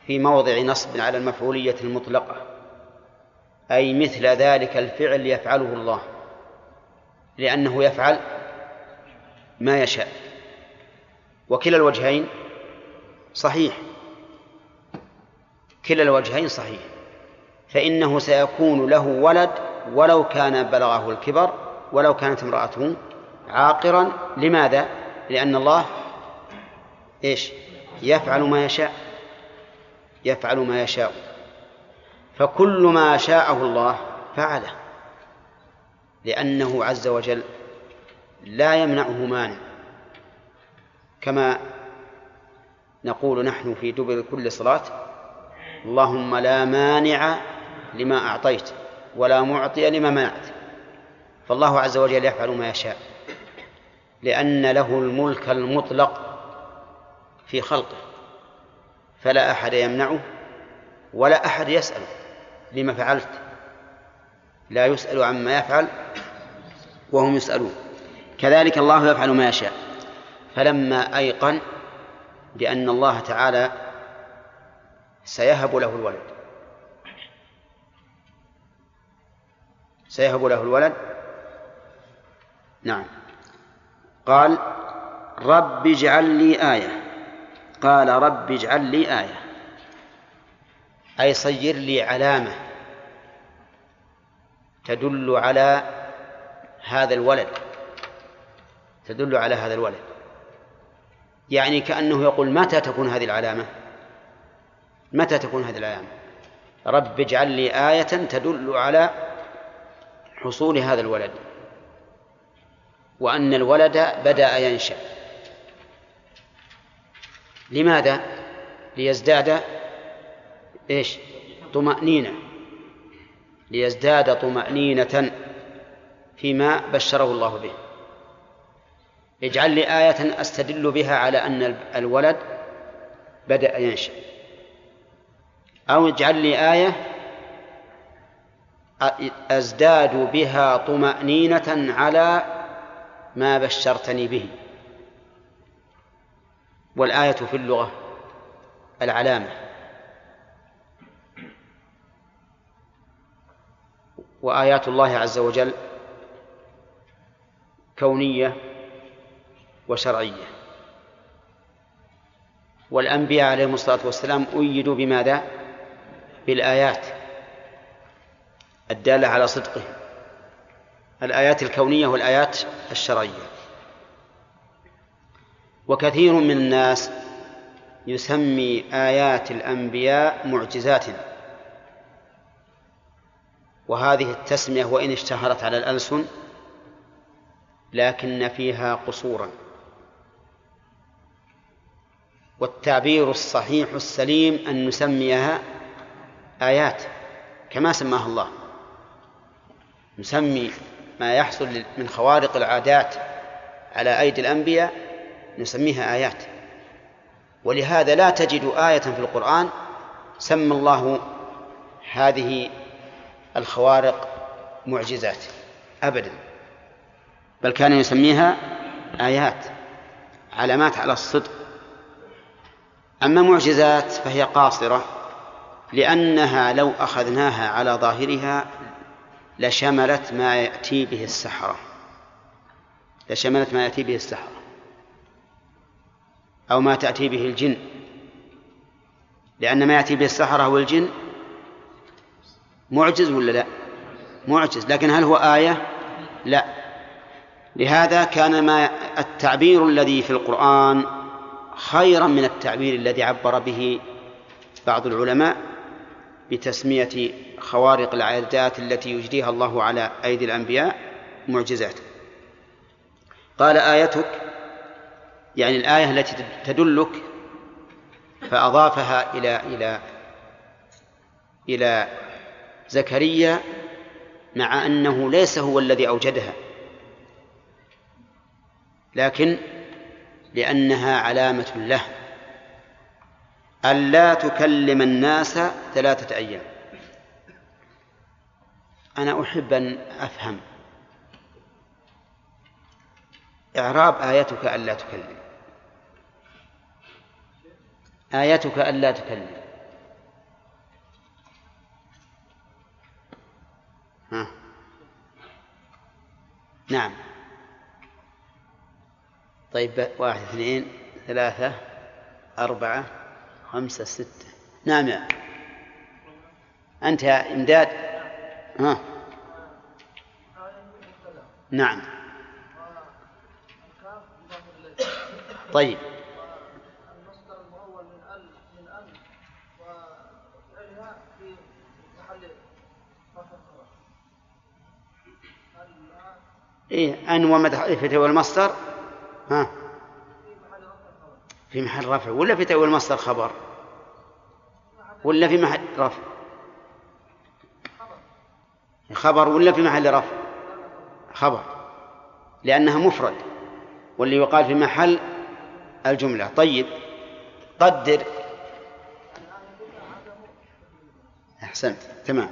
في موضع نصب على المفعولية المطلقة أي مثل ذلك الفعل يفعله الله لأنه يفعل ما يشاء. وكلا الوجهين صحيح. كلا الوجهين صحيح. فإنه سيكون له ولد ولو كان بلغه الكبر ولو كانت امرأته عاقرا. لماذا؟ لأن الله إيش؟ يفعل ما يشاء. يفعل ما يشاء. فكل ما شاءه الله فعله. لأنه عز وجل لا يمنعه مانع. كما نقول نحن في دبر كل صلاة اللهم لا مانع لما أعطيت ولا معطي لما منعت. فالله عز وجل يفعل ما يشاء. لأن له الملك المطلق في خلقه فلا أحد يمنعه ولا أحد يسأله لما فعلت لا يسأل عما يفعل وهم يسألون. كذلك الله يفعل ما يشاء. فلما أيقن بأن الله تعالى سيهب له الولد سيهب له الولد نعم. قال رب اجعل لي آية. قال رب اجعل لي آية. أي صير لي علامة تدل على هذا الولد. تدل على هذا الولد. يعني كأنه يقول متى تكون هذه العلامة؟ متى تكون هذه العلامة؟ رب اجعل لي آية تدل على حصول هذا الولد. وأن الولد بدأ ينشأ لماذا؟ ليزداد إيش؟ طمأنينة ليزداد طمأنينة فيما بشره الله به اجعل لي آية أستدل بها على أن الولد بدأ ينشأ أو اجعل لي آية أزداد بها طمأنينة على ما بشرتني به. والآية في اللغة العلامة. وآيات الله عز وجل كونية وشرعية. والأنبياء عليهم الصلاة والسلام أيدوا بماذا؟ بالآيات الدالة على صدقه الآيات الكونية والآيات الشرعية. وكثير من الناس يسمي آيات الأنبياء معجزات. وهذه التسمية وإن اشتهرت على الألسن لكن فيها قصورا. والتعبير الصحيح السليم أن نسميها آيات كما سماها الله. نسمي ما يحصل من خوارق العادات على أيدي الأنبياء نسميها آيات. ولهذا لا تجد آية في القرآن سمى الله هذه الخوارق معجزات أبدا. بل كان يسميها آيات علامات على الصدق. أما معجزات فهي قاصرة لأنها لو أخذناها على ظاهرها لشملت ما يأتي به السحرة. لشملت ما يأتي به السحرة. أو ما تأتي به الجن. لأن ما يأتي به السحرة والجن معجز ولا لا؟ معجز. لكن هل هو آية؟ لا. لهذا كان ما التعبير الذي في القرآن خيرا من التعبير الذي عبر به بعض العلماء بتسمية خوارق العادات التي يجريها الله على أيدي الأنبياء معجزات. قال آيتك يعني الآية التي تدلك فأضافها إلى إلى إلى زكريا مع أنه ليس هو الذي أوجدها لكن لأنها علامة له. ألا تكلم الناس ثلاثة أيام. أنا أحب أن أفهم. إعراب آيتك ألا تكلم. آيتك ألا تكلم. ها. نعم. طيب واحد اثنين ثلاثة أربعة خمسة ستة. نعم يا. أنت يا إمداد ها. نعم. طيب. المصدر إيه أن والمصدر ها في محل رفع الخبر في محل رفع ولا في تأويل المصدر خبر؟ ولا في محل رفع؟ خبر ولا في محل رفع؟ خبر لأنها مفرد واللي يقال في محل الجملة. طيب قدر. أحسنت تمام.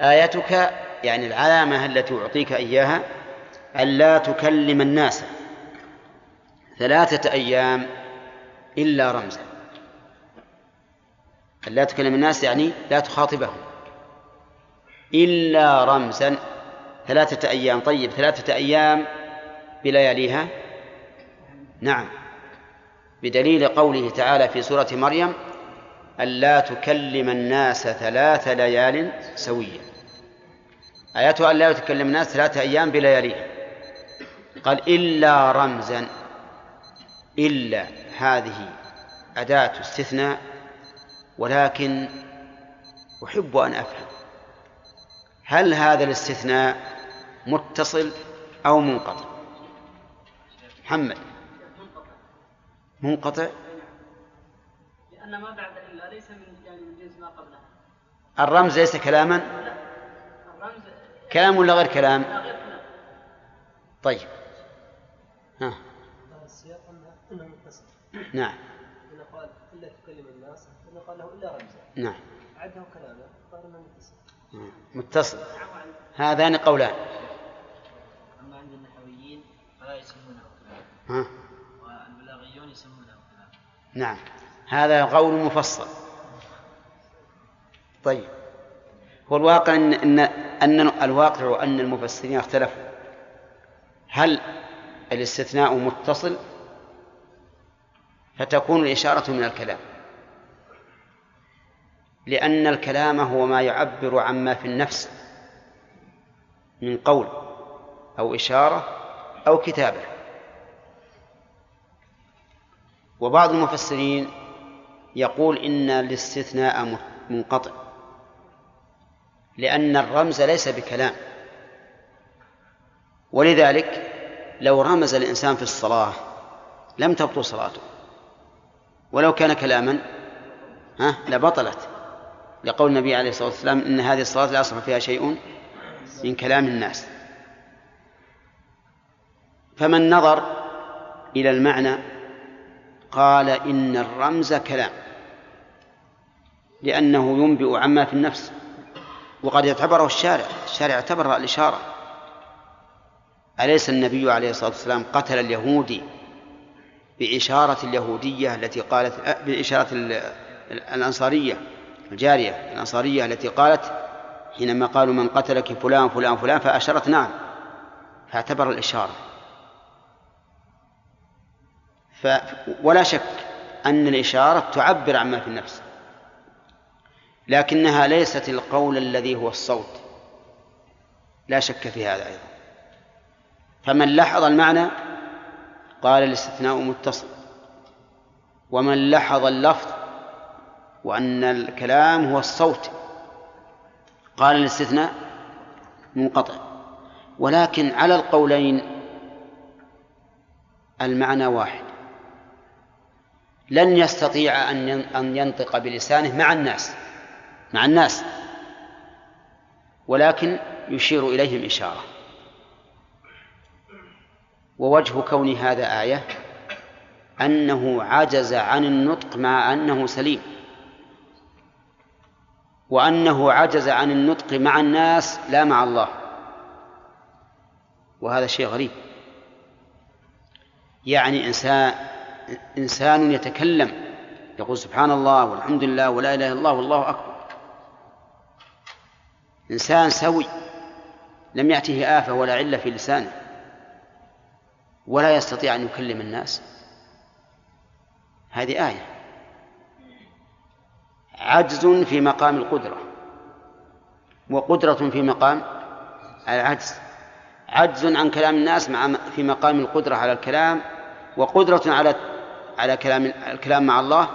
آيتك يعني العلامة التي أعطيك إياها ألا تكلم الناس ثلاثة أيام إلا رمزا. ألا تكلم الناس يعني لا تخاطبهم. إلا رمزا ثلاثة أيام. طيب ثلاثة أيام بلياليها؟ نعم. بدليل قوله تعالى في سورة مريم ألا تكلم الناس ثلاث ليال سويا. آياتها ألا تكلم الناس ثلاثة أيام بلياليها. قال إلا رمزا إلا هذه أداة استثناء ولكن أحب أن أفهم. هل هذا الاستثناء متصل أو منقطع؟ محمد. منقطع؟ لأن ما بعد إلا ليس من يعني من جنس ما قبلها الرمز ليس كلاما؟ الرمز كلام ولا غير كلام؟ لا غير كلام. طيب. ها. السياق أنه- متصل. نعم. هنا قال إلا تكلم الناس هنا قال له إلا رمزا نعم. عده كلامه قال متصل. متصل. هذان قولان. أما عند النحويين فلا يسمونه ها؟ والبلاغيون يسمونه نعم. هذا قول مفصل. طيب. هو الواقع ان ان أن الواقع أن المفسرين اختلفوا. هل الاستثناء متصل؟ فتكون الإشارة من الكلام. لأن الكلام هو ما يعبر عما في النفس من قول أو إشارة أو كتابة. وبعض المفسرين يقول إن الاستثناء منقطع لأن الرمز ليس بكلام. ولذلك لو رمز الإنسان في الصلاة لم تبطل صلاته ولو كان كلاما ها لبطلت. لقول النبي عليه الصلاة والسلام إن هذه الصلاة لا يصح فيها شيء من كلام الناس. فمن نظر إلى المعنى قال إن الرمز كلام لأنه ينبئ عما في النفس وقد اعتبره الشارع الشارع اعتبر الإشارة. أليس النبي عليه الصلاة والسلام قتل اليهودي بإشارة اليهودية التي قالت بإشارة الأنصارية؟ الجارية الأنصارية التي قالت حينما قالوا من قتلك فلان فلان فلان فأشرت نعم فاعتبر الإشارة. ف ولا شك أن الإشارة تعبر عما في النفس لكنها ليست القول الذي هو الصوت. لا شك في هذا أيضا. فمن لحظ المعنى قال الاستثناء متصل ومن لحظ اللفظ وأن الكلام هو الصوت. قال الاستثناء منقطع. ولكن على القولين المعنى واحد. لن يستطيع أن أن ينطق بلسانه مع الناس مع الناس. ولكن يشير إليهم إشارة. ووجه كون هذا آية أنه عجز عن النطق مع أنه سليم. وأنه عجز عن النطق مع الناس لا مع الله. وهذا شيء غريب. يعني إنسان إنسان يتكلم يقول سبحان الله والحمد لله ولا إله إلا الله والله أكبر. إنسان سوي لم يأته آفة ولا علة في لسانه ولا يستطيع أن يكلم الناس. هذه آية. عجز في مقام القدرة. وقدرة في مقام العجز. عجز عن كلام الناس مع في مقام القدرة على الكلام وقدرة على على كلام الكلام مع الله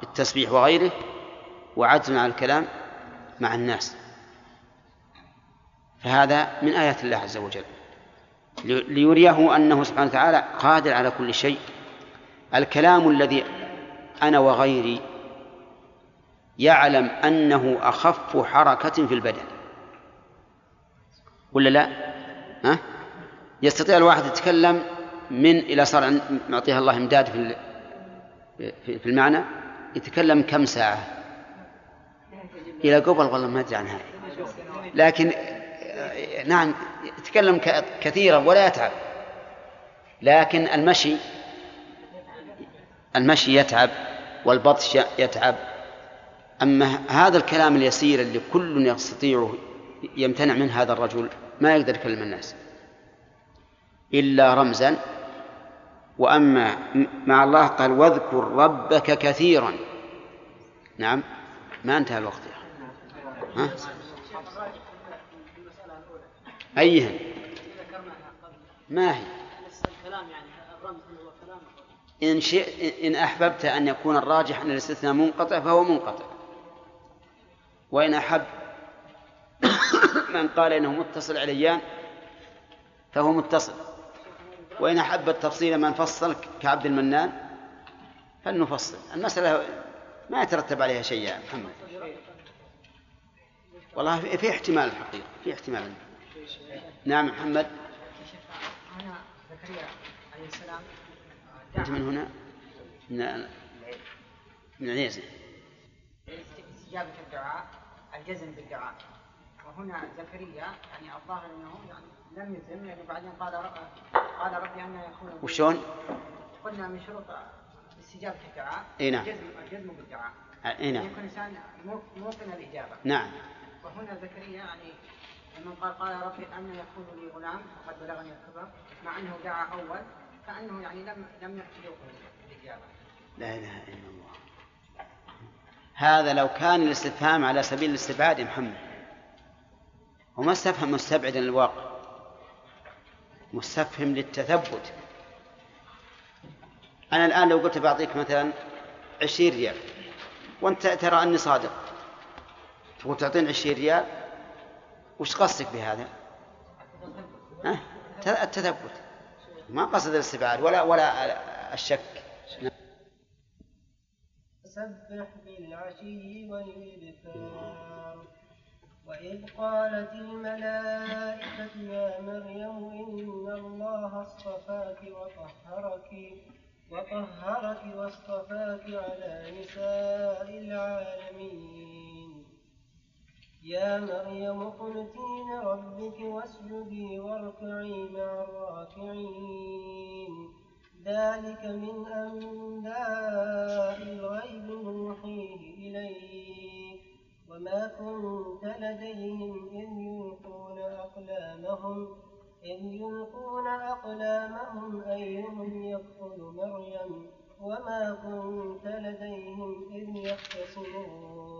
بالتسبيح وغيره وعجز على الكلام مع الناس. فهذا من آيات الله عز وجل. ليريه أنه سبحانه وتعالى قادر على كل شيء. الكلام الذي أنا وغيري يعلم أنه أخف حركة في البدن. ولا لا؟ ها؟ يستطيع الواحد يتكلم من إلى صار معطيها الله إمداد في في المعنى؟ يتكلم كم ساعة؟ إلى قبل والله ما أدري عن هذا لكن نعم يتكلم كثيرا ولا يتعب. لكن المشي المشي يتعب والبطش يتعب أما هذا الكلام اليسير اللي كل يستطيع يمتنع منه هذا الرجل ما يقدر يكلم الناس. إلا رمزا. وأما مع الله قال واذكر ربك كثيرا. نعم. ما انتهى الوقت يا أخي. ها؟ أيهن ما هي؟ إن شئ إن أحببت أن يكون الراجح أن الاستثناء منقطع فهو منقطع. وإن أحب من قال إنه متصل عليان فهو متصل. وإن أحب التفصيل من فصل كعبد المنان فلنفصل. المسألة ما يترتب عليها شيء يا محمد. والله في احتمال الحقيقة في احتمال. نعم محمد. هنا زكريا عليه السلام أنت من هنا؟ من من استجابة الدعاء. الجزم بالدعاء وهنا زكريا يعني الظاهر إنه يعني لم يتم يعني بعدين قال قال ربي أن يكون وشون؟ قلنا من شروط استجابة الدعاء اي نعم. الجزم الجزم بالدعاء اي نعم. يكون الانسان موقن الاجابه نعم. وهنا زكريا يعني لما قال قال ربي أن يكون لي غلام وقد بلغني الكبر مع أنه دعا أول كانه يعني لم لم يوقن الاجابه لا إله إلا الله. هذا لو كان الاستفهام على سبيل الاستبعاد يا محمد. وما استفهم مستبعدا للواقع. مستفهم للتثبت. أنا الآن لو قلت بعطيك مثلا عشرين ريال وأنت ترى أني صادق. تقول تعطيني عشرين ريال؟ وش قصدك بهذا؟ ها؟ التثبت. ما قصد الاستبعاد ولا ولا الشك. سبح بالعشي والإبكار. وإذ قالت الملائكة يا مريم إن الله اصطفاك وطهرك وطهرك واصطفاك على نساء العالمين. يا مريم اقنتي لربك واسجدي واركعي مع الراكعين. ذلك من أنباء الغيب نوحيه إليك. وما كنت لديهم إذ يلقون أقلامهم إذ يلقون أقلامهم أيهم يكفل مريم وما كنت لديهم إذ يختصمون.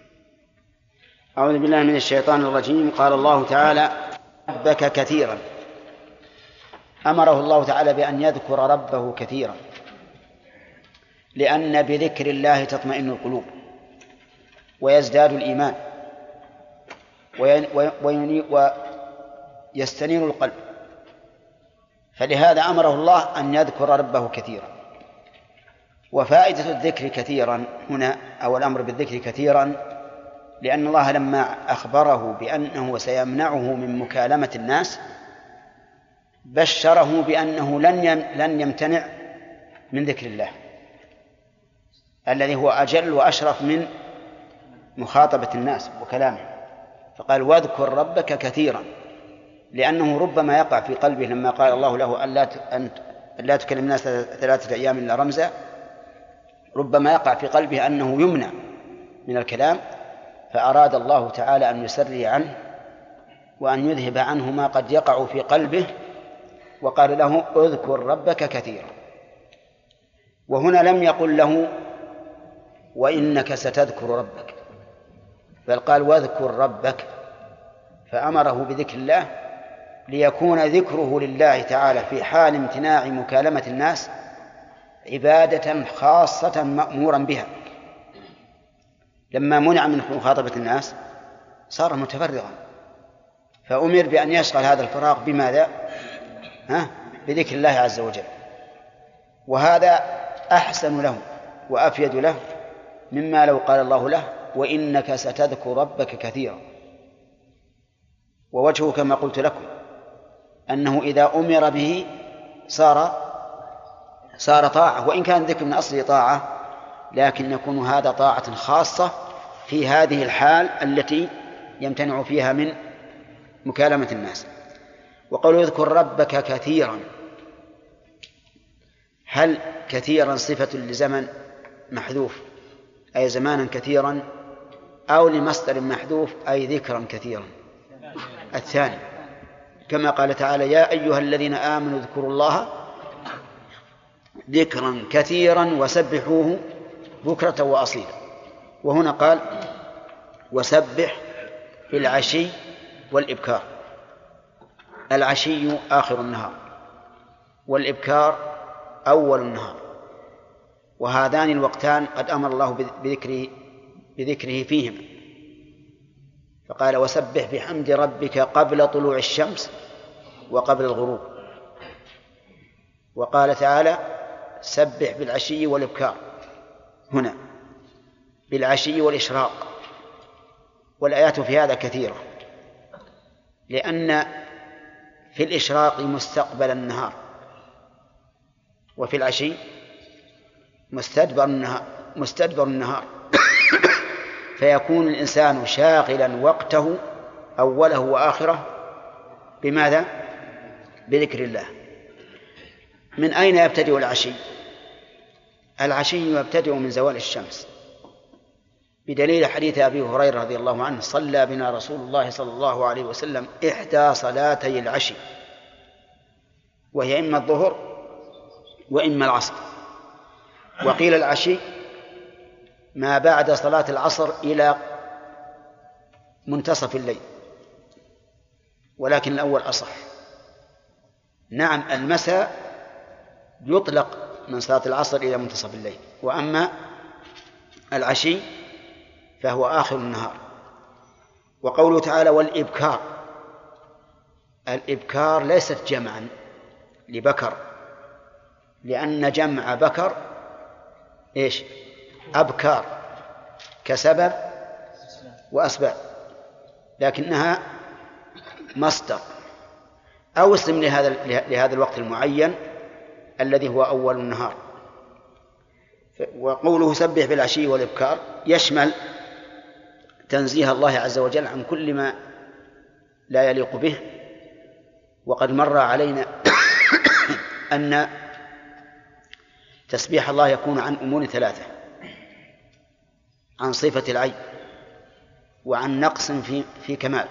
أعوذ بالله من الشيطان الرجيم. قال الله تعالى ربك كثيرا. أمره الله تعالى بأن يذكر ربه كثيرا لأن بذكر الله تطمئن القلوب ويزداد الإيمان ويستنير القلب. فلهذا أمره الله أن يذكر ربه كثيرا. وفائدة الذكر كثيرا هنا أو الأمر بالذكر كثيرا لأن الله لما أخبره بأنه سيمنعه من مكالمة الناس بشره بأنه لن لن يمتنع من ذكر الله. الذي هو أجل وأشرف من مخاطبة الناس وكلامه. فقال واذكر ربك كثيرا. لأنه ربما يقع في قلبه لما قال الله له أن لا أن لا تكلم الناس ثلاثة أيام إلا رمزا ربما يقع في قلبه أنه يمنع من الكلام فأراد الله تعالى أن يسري عنه وأن يذهب عنه ما قد يقع في قلبه وقال له اذكر ربك كثيرا. وهنا لم يقل له وإنك ستذكر ربك بل قال واذكر ربك فأمره بذكر الله ليكون ذكره لله تعالى في حال امتناع مكالمة الناس عبادة خاصة مأمورا بها. لما منع من مخاطبة الناس صار متفرغا فأمر بأن يشغل هذا الفراغ بماذا؟ ها؟ بذكر الله عز وجل وهذا أحسن له وأفيد له مما لو قال الله له وإنك ستذكر ربك كثيرا ووجهه كما قلت لكم أنه إذا أمر به صار صار طاعة وإن كان الذكر من أصله طاعة لكن يكون هذا طاعة خاصة في هذه الحال التي يمتنع فيها من مكالمة الناس. وقول اذكر ربك كثيرا. هل كثيرا صفة لزمن محذوف؟ أي زمانا كثيرا أو لمصدر محذوف؟ أي ذكرا كثيرا. الثاني كما قال تعالى يا أيها الذين آمنوا اذكروا الله ذكرا كثيرا وسبحوه بكرة وأصيلا. وهنا قال وسبح بالعشي والإبكار. العشي آخر النهار والإبكار أول النهار. وهذان الوقتان قد أمر الله بذكره بذكره فيهما. فقال وسبح بحمد ربك قبل طلوع الشمس وقبل الغروب. وقال تعالى سبح بالعشي والإبكار. هنا بالعشي والإشراق والآيات في هذا كثيرة لأن في الإشراق مستقبل النهار وفي العشي مستدبر النهار مستدبر النهار فيكون الإنسان شاغلا وقته أوله وآخره بماذا؟ بذكر الله من أين يبتدئ العشي؟ العشي يبتدئ من زوال الشمس. بدليل حديث أبي هريرة رضي الله عنه صلى بنا رسول الله صلى الله عليه وسلم إحدى صلاتي العشي وهي إما الظهر وإما العصر. وقيل العشي ما بعد صلاة العصر إلى منتصف الليل ولكن الأول أصح. نعم المساء يطلق من صلاة العصر إلى منتصف الليل. وأما العشي فهو آخر النهار. وقوله تعالى والإبكار الإبكار ليست جمعا لبكر لأن جمع بكر إيش؟ أبكار كسبب وأسباب لكنها مصدر. أو اسم لهذا لهذا الوقت المعين الذي هو أول النهار. وقوله سبح بالعشي والإبكار يشمل تنزيه الله عز وجل عن كل ما لا يليق به. وقد مر علينا أن تسبيح الله يكون عن أمور ثلاثة عن صفة العين وعن نقص في في كمال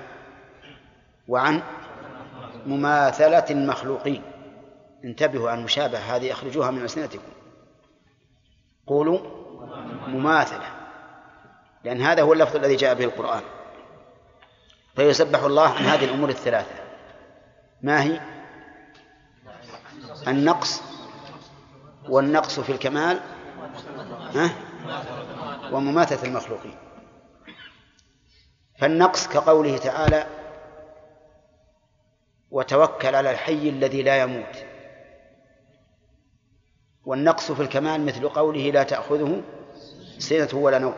وعن مماثلة المخلوقين. انتبهوا عن المشابهة هذه أخرجوها من ألسنتكم قولوا مماثلة لأن هذا هو اللفظ الذي جاء به القرآن. فيسبح الله عن هذه الأمور الثلاثة. ما هي؟ النقص والنقص في الكمال ها؟ ومماتة المخلوقين. فالنقص كقوله تعالى وتوكل على الحي الذي لا يموت والنقص في الكمال مثل قوله لا تأخذه سنة ولا نوم.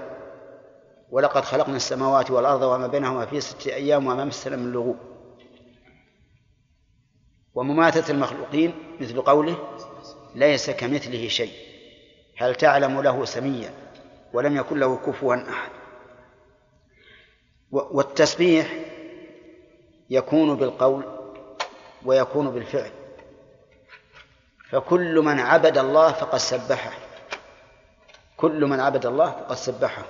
ولقد خلقنا السماوات والأرض وما بينهما في ستة أيام وما مسنا من لغوب. ومماتة المخلوقين مثل قوله ليس كمثله شيء. هل تعلم له سميا ولم يكن له كفوا أحد. والتسبيح يكون بالقول ويكون بالفعل. فكل من عبد الله فقد سبحه. كل من عبد الله فقد سبحه.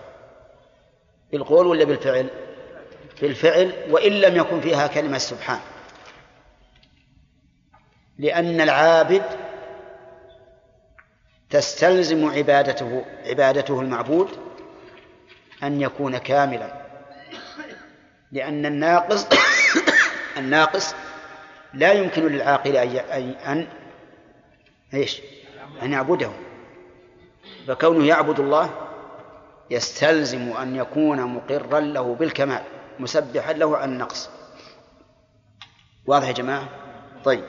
بالقول ولا بالفعل؟ بالفعل وإن لم يكن فيها كلمة سبحان. لأن العابد تستلزم عبادته عبادته المعبود أن يكون كاملا. لأن الناقص الناقص لا يمكن للعاقل أن إيش؟ أن يعبده. فكونه يعبد الله يستلزم أن يكون مقرا له بالكمال مسبحا له عن النقص. واضح يا جماعة؟ طيب.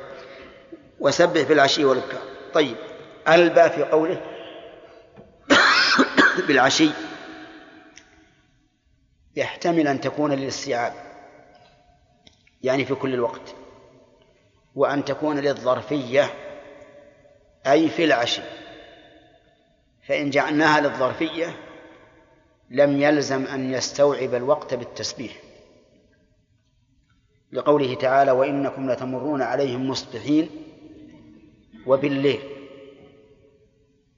وسبح بالعشي والإبكار. طيب. ألبى في قوله بالعشي. يحتمل أن تكون للاستيعاب يعني في كل الوقت وأن تكون للظرفية. أي في العشي. فإن جعلناها للظرفية لم يلزم أن يستوعب الوقت بالتسبيح. لقوله تعالى وإنكم لتمرون عليهم مصبحين وبالليل.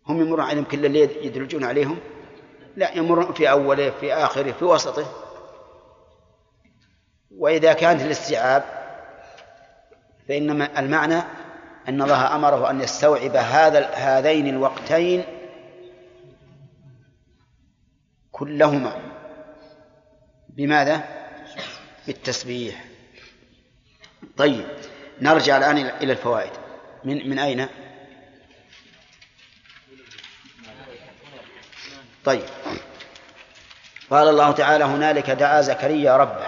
هم يمرون عليهم كل الليل يدرجون عليهم؟ لا يمرون في أوله في آخره في وسطه. وإذا كانت الاستيعاب فإن المعنى أن الله أمره أن يستوعب هذا هذين الوقتين كلهما. بماذا؟ بالتسبيح. طيب نرجع الآن إلى الفوائد. من من أين؟ طيب. قال الله تعالى هنالك دعا زكريا ربه.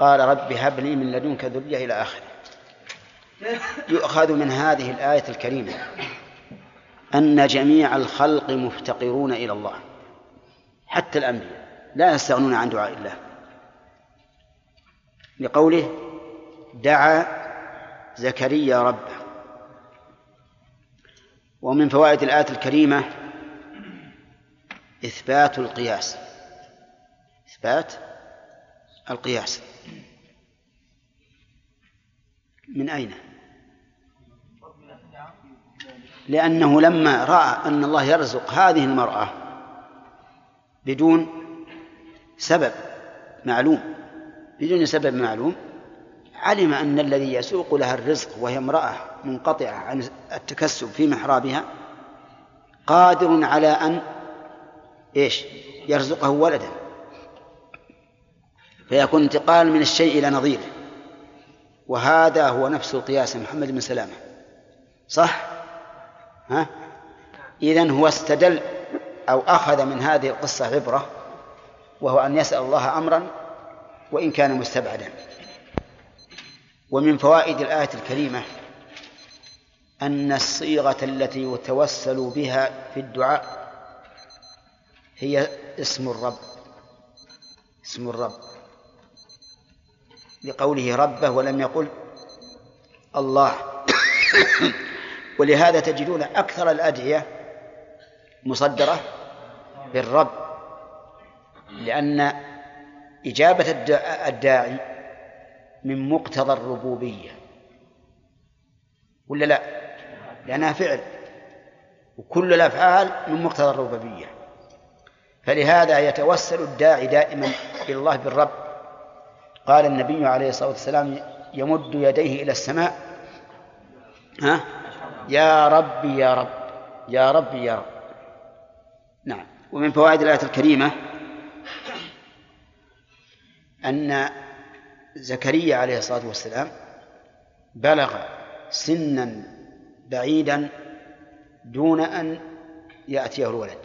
قال رب هب لي من لدنك ذرية إلى آخره. يؤخذ من هذه الآية الكريمة أن جميع الخلق مفتقرون إلى الله. حتى الأنبياء. لا يستغنون عن دعاء الله. لقوله دعا زكريا ربه. ومن فوائد الآية الكريمة إثبات القياس. إثبات القياس. من أين؟ لأنه لما رأى أن الله يرزق هذه المرأة بدون سبب معلوم بدون سبب معلوم علم أن الذي يسوق لها الرزق وهي امرأة منقطعة عن التكسب في محرابها قادر على أن إيش؟ يرزقه ولدا. فيكون انتقال من الشيء إلى نظيره وهذا هو نفس القياس محمد بن سلامة. صح؟ ها؟ إذن هو استدل أو أخذ من هذه القصة عبرة وهو أن يسأل الله أمرا وإن كان مستبعدا. ومن فوائد الآية الكريمة أن الصيغة التي يتوسل بها في الدعاء هي اسم الرب. اسم الرب. لقوله ربه ولم يقل الله. ولهذا تجدون أكثر الأدعية مصدرة بالرب لأن إجابة الداعي من مقتضى الربوبية ولا لا؟ لأنها فعل وكل الأفعال من مقتضى الربوبية. فلهذا يتوسل الداعي دائما إلى الله بالرب. قال النبي عليه الصلاة والسلام يمد يديه إلى السماء. ها؟ يا ربي يا رب يا ربي يا رب. نعم. ومن فوائد الآية الكريمة أن زكريا عليه الصلاة والسلام بلغ سنا بعيدا دون أن يأتيه الولد.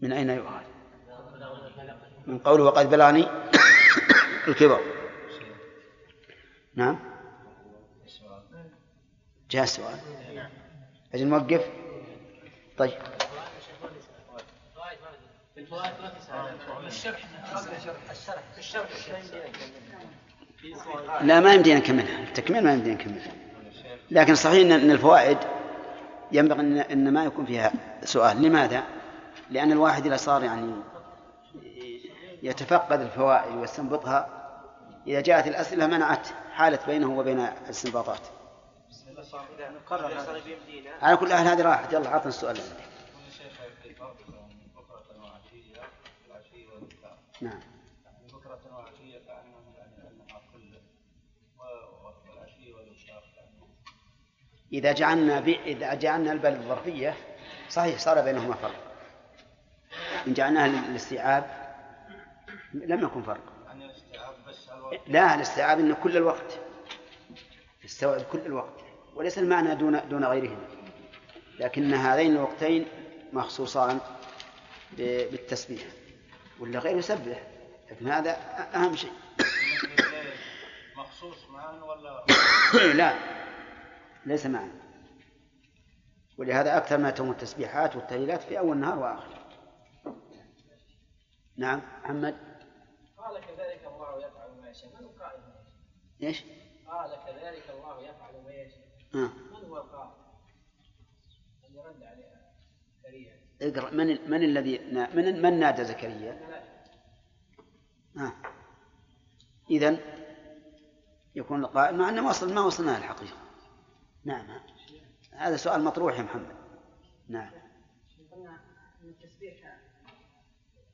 من أين يؤخذ؟ من قوله وقد بلغني الكبر. نعم. جاء السؤال أجل نوقف طيب. لا ما يمدينا نكملها. التكميل ما يمدينا نكملها. لكن صحيح ان الفوائد ينبغي إن ما يكون فيها سؤال. لماذا؟ لأن الواحد إذا صار يعني يتفقد الفوائد ويستنبطها إذا جاءت الأسئلة منعت حالت بينه وبين الاستنباطات. على كل حال هذه راحت يلا عطنا السؤال عندك. نعم بكرة وعشية يعني إذا جعلنا ب... إذا جعلنا البلد الظرفية صحيح صار بينهما فرق إن جعلناها للاستيعاب لم يكن فرق لا الاستيعاب أنه كل الوقت تستوعب كل الوقت وليس المعنى دون دون غيرهما. لكن هذين الوقتين مخصوصان بالتسبيح ولا غيره يسبح لكن هذا أهم شيء. مخصوص معا ولا؟ لا ليس معا. ولهذا أكثر ما تكون التسبيحات والتهليلات في أول النهار وآخره نعم محمد قال كذلك الله يفعل ما يشاء من القائل ما يشاء إيش؟ قال كذلك الله يفعل ما يشاء. آه. من هو القائل اللي رد عليها زكريا. اقرأ من من الذي من من نادى زكريا؟ آه. إذا يكون القائل مع أنه ما وصل ما وصلنا الحقيقة. نعم. هذا سؤال مطروح يا محمد. نعم. قلنا إن التسبيح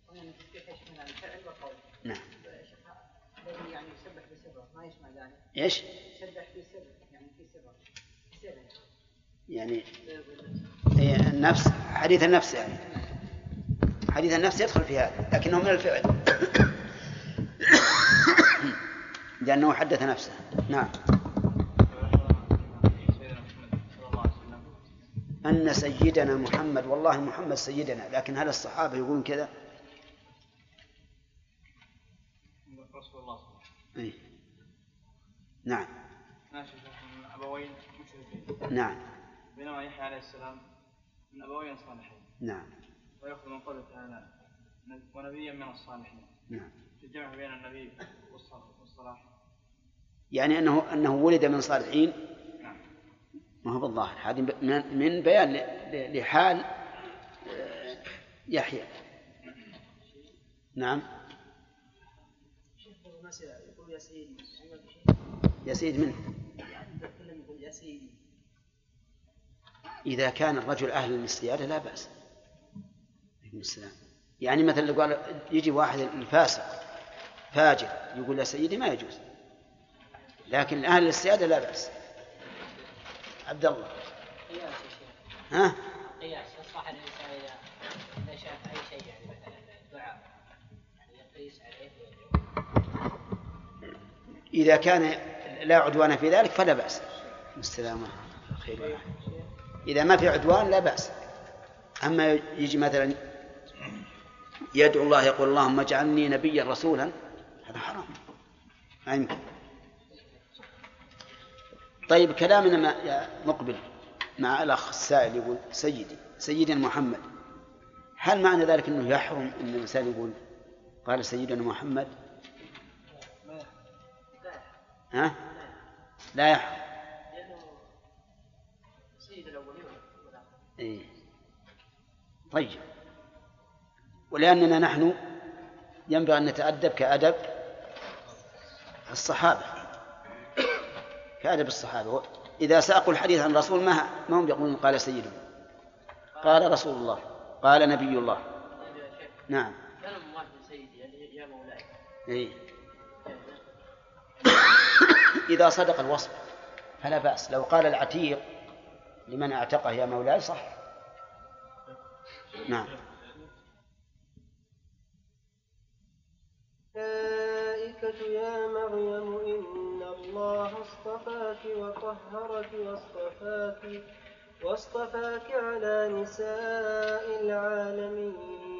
قلنا إن التسبيح يشمل الفعل والقول. نعم. يعني ما يشمل ذلك إيش؟ يسبح بسر يعني في سر يعني. هي النفس حديث النفس يعني. حديث النفس يدخل في هذا لكنه من الفعل. لأنه حدث نفسه. نعم. أن سيدنا محمد والله محمد سيدنا لكن هل الصحابة يقولون كذا؟ رسول الله صلى الله عليه وسلم. إيه. نعم. أبوين مشركين. نعم. بينما يحيى عليه السلام من أبوين صالحين. نعم. ويأخذ من قوله تعالى ونبيا من الصالحين. نعم. الجمع بين النبي والص- والصلاح. يعني أنه أنه ولد من صالحين؟ نعم. ما هو بالظاهر. هذه من من بيان ل- ل- لحال آه، يحيى. نعم. يقول يا سيدي يا سيد منه. إذا كان الرجل أهلا للسيادة لا بأس. السلام. يعني مثلا لو قال يجي واحد الفاسق فاجر يقول يا سيدي ما يجوز. لكن الأهل للسيادة لا بأس. عبد الله. قياس ها؟ قياس يصلح الانسان اذا اذا شاف اي شيء يعني مثلا دعاء يعني يقيس عليه إذا كان لا عدوان في ذلك فلا بأس. السلامة خير. إذا ما في عدوان لا بأس. أما يجي مثلا يدعو الله يقول اللهم اجعلني نبيا رسولا هذا حرام. ما يمكن. طيب كلامنا ما مقبل مع الأخ السائل يقول سيدي سيدنا محمد هل معنى ذلك أنه يحرم أن الإنسان يقول؟ قال سيدنا محمد. ها؟ لا يحرم. سيد والآخرين. إيه. طيب. ولأننا نحن ينبغي أن نتأدب كأدب الصحابة. كأدب الصحابة. إذا ساقوا الحديث عن الرسول ما ما هم يقولون قال سيدنا؟ قال رسول الله. قال نبي الله. نعم. كان مراد سيدي يعني يا مولاي. إيه. إذا صدق الوصف فلا بأس. لو قال العتيق لمن اعتقه يا مولاي صح. نعم. الملائكة يا مريم إن الله اصطفاك وطهرك واصطفاك واصطفاك على نساء العالمين.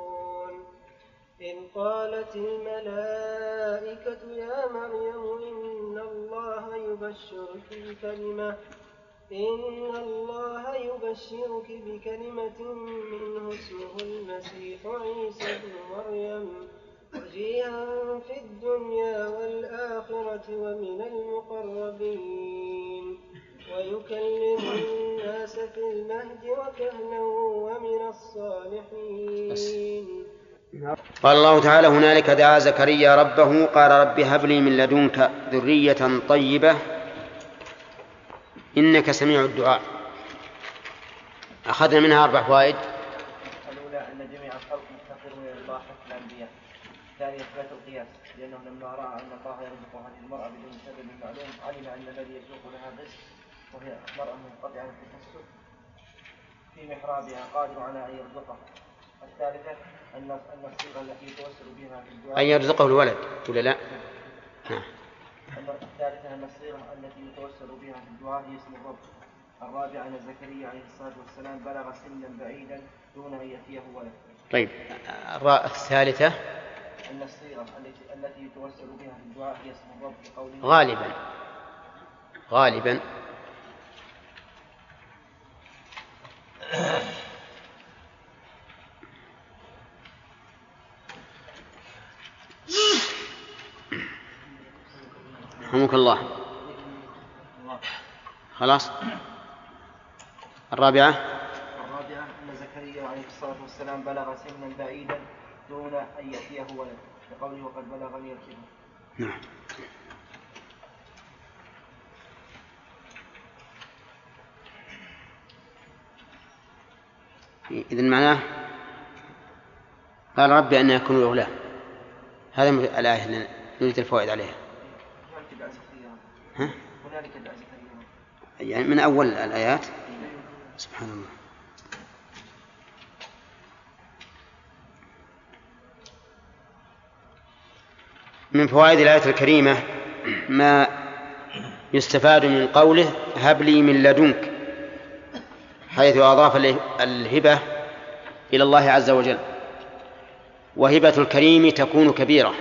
إذ قالت الملائكة يا مريم إن الله يبشرك بكلمة إن الله يبشرك بكلمة منه اسمه المسيح عيسى ابن مريم وجيها في الدنيا والآخرة ومن المقربين ويكلم الناس في المهد وكهلا ومن الصالحين. قال الله تعالى هنالك دعا زكريا ربه قال رب هب لي من لدنك ذرية طيبة إنك سميع الدعاء أخذنا منها أربع فوائد الأولى أن جميع الخلق مفتقرون إلى الله حتى الأنبياء. الثانية إثبات القياس لأنه لما رأى أن الله يرزق هذه المرأة بدون سبب معلوم علم أن الذي يسوق لها الرزق وهي مرأة منقطعة التكسب في محرابها قادر على أن يرزقها. الثالثة أن الصيغة التي يتوسل بها في الدعاء أن يرزقه الولد ولا لا؟ نعم الثالثة أن الصيغة التي يتوسل بها في الدعاء هي اسم الرب. الرابعة أن زكريا عليه الصلاة والسلام بلغ سنا بعيدا دون أن يأتيه ولد. طيب الثالثة أن الصيغة التي التي يتوسل بها في الدعاء هي اسم الرب بقوله غالبا غالبا رحمك الله. خلاص. الرابعة. الرابعة أن زكريا عليه الصلاة والسلام بلغ سنا بعيدا دون أن يأتيه ولد. بقوله وقد بلغني الكبر. نعم. إذن معناه قال ربي أن يكون غلام هذا من الآية اللي نريد الفوائد عليها. ها؟ يعني من أول الآيات؟ سبحان الله. من فوائد الآية الكريمة ما يستفاد من قوله هب لي من لدنك حيث أضاف الهبة إلى الله عز وجل. وهبة الكريم تكون كبيرة.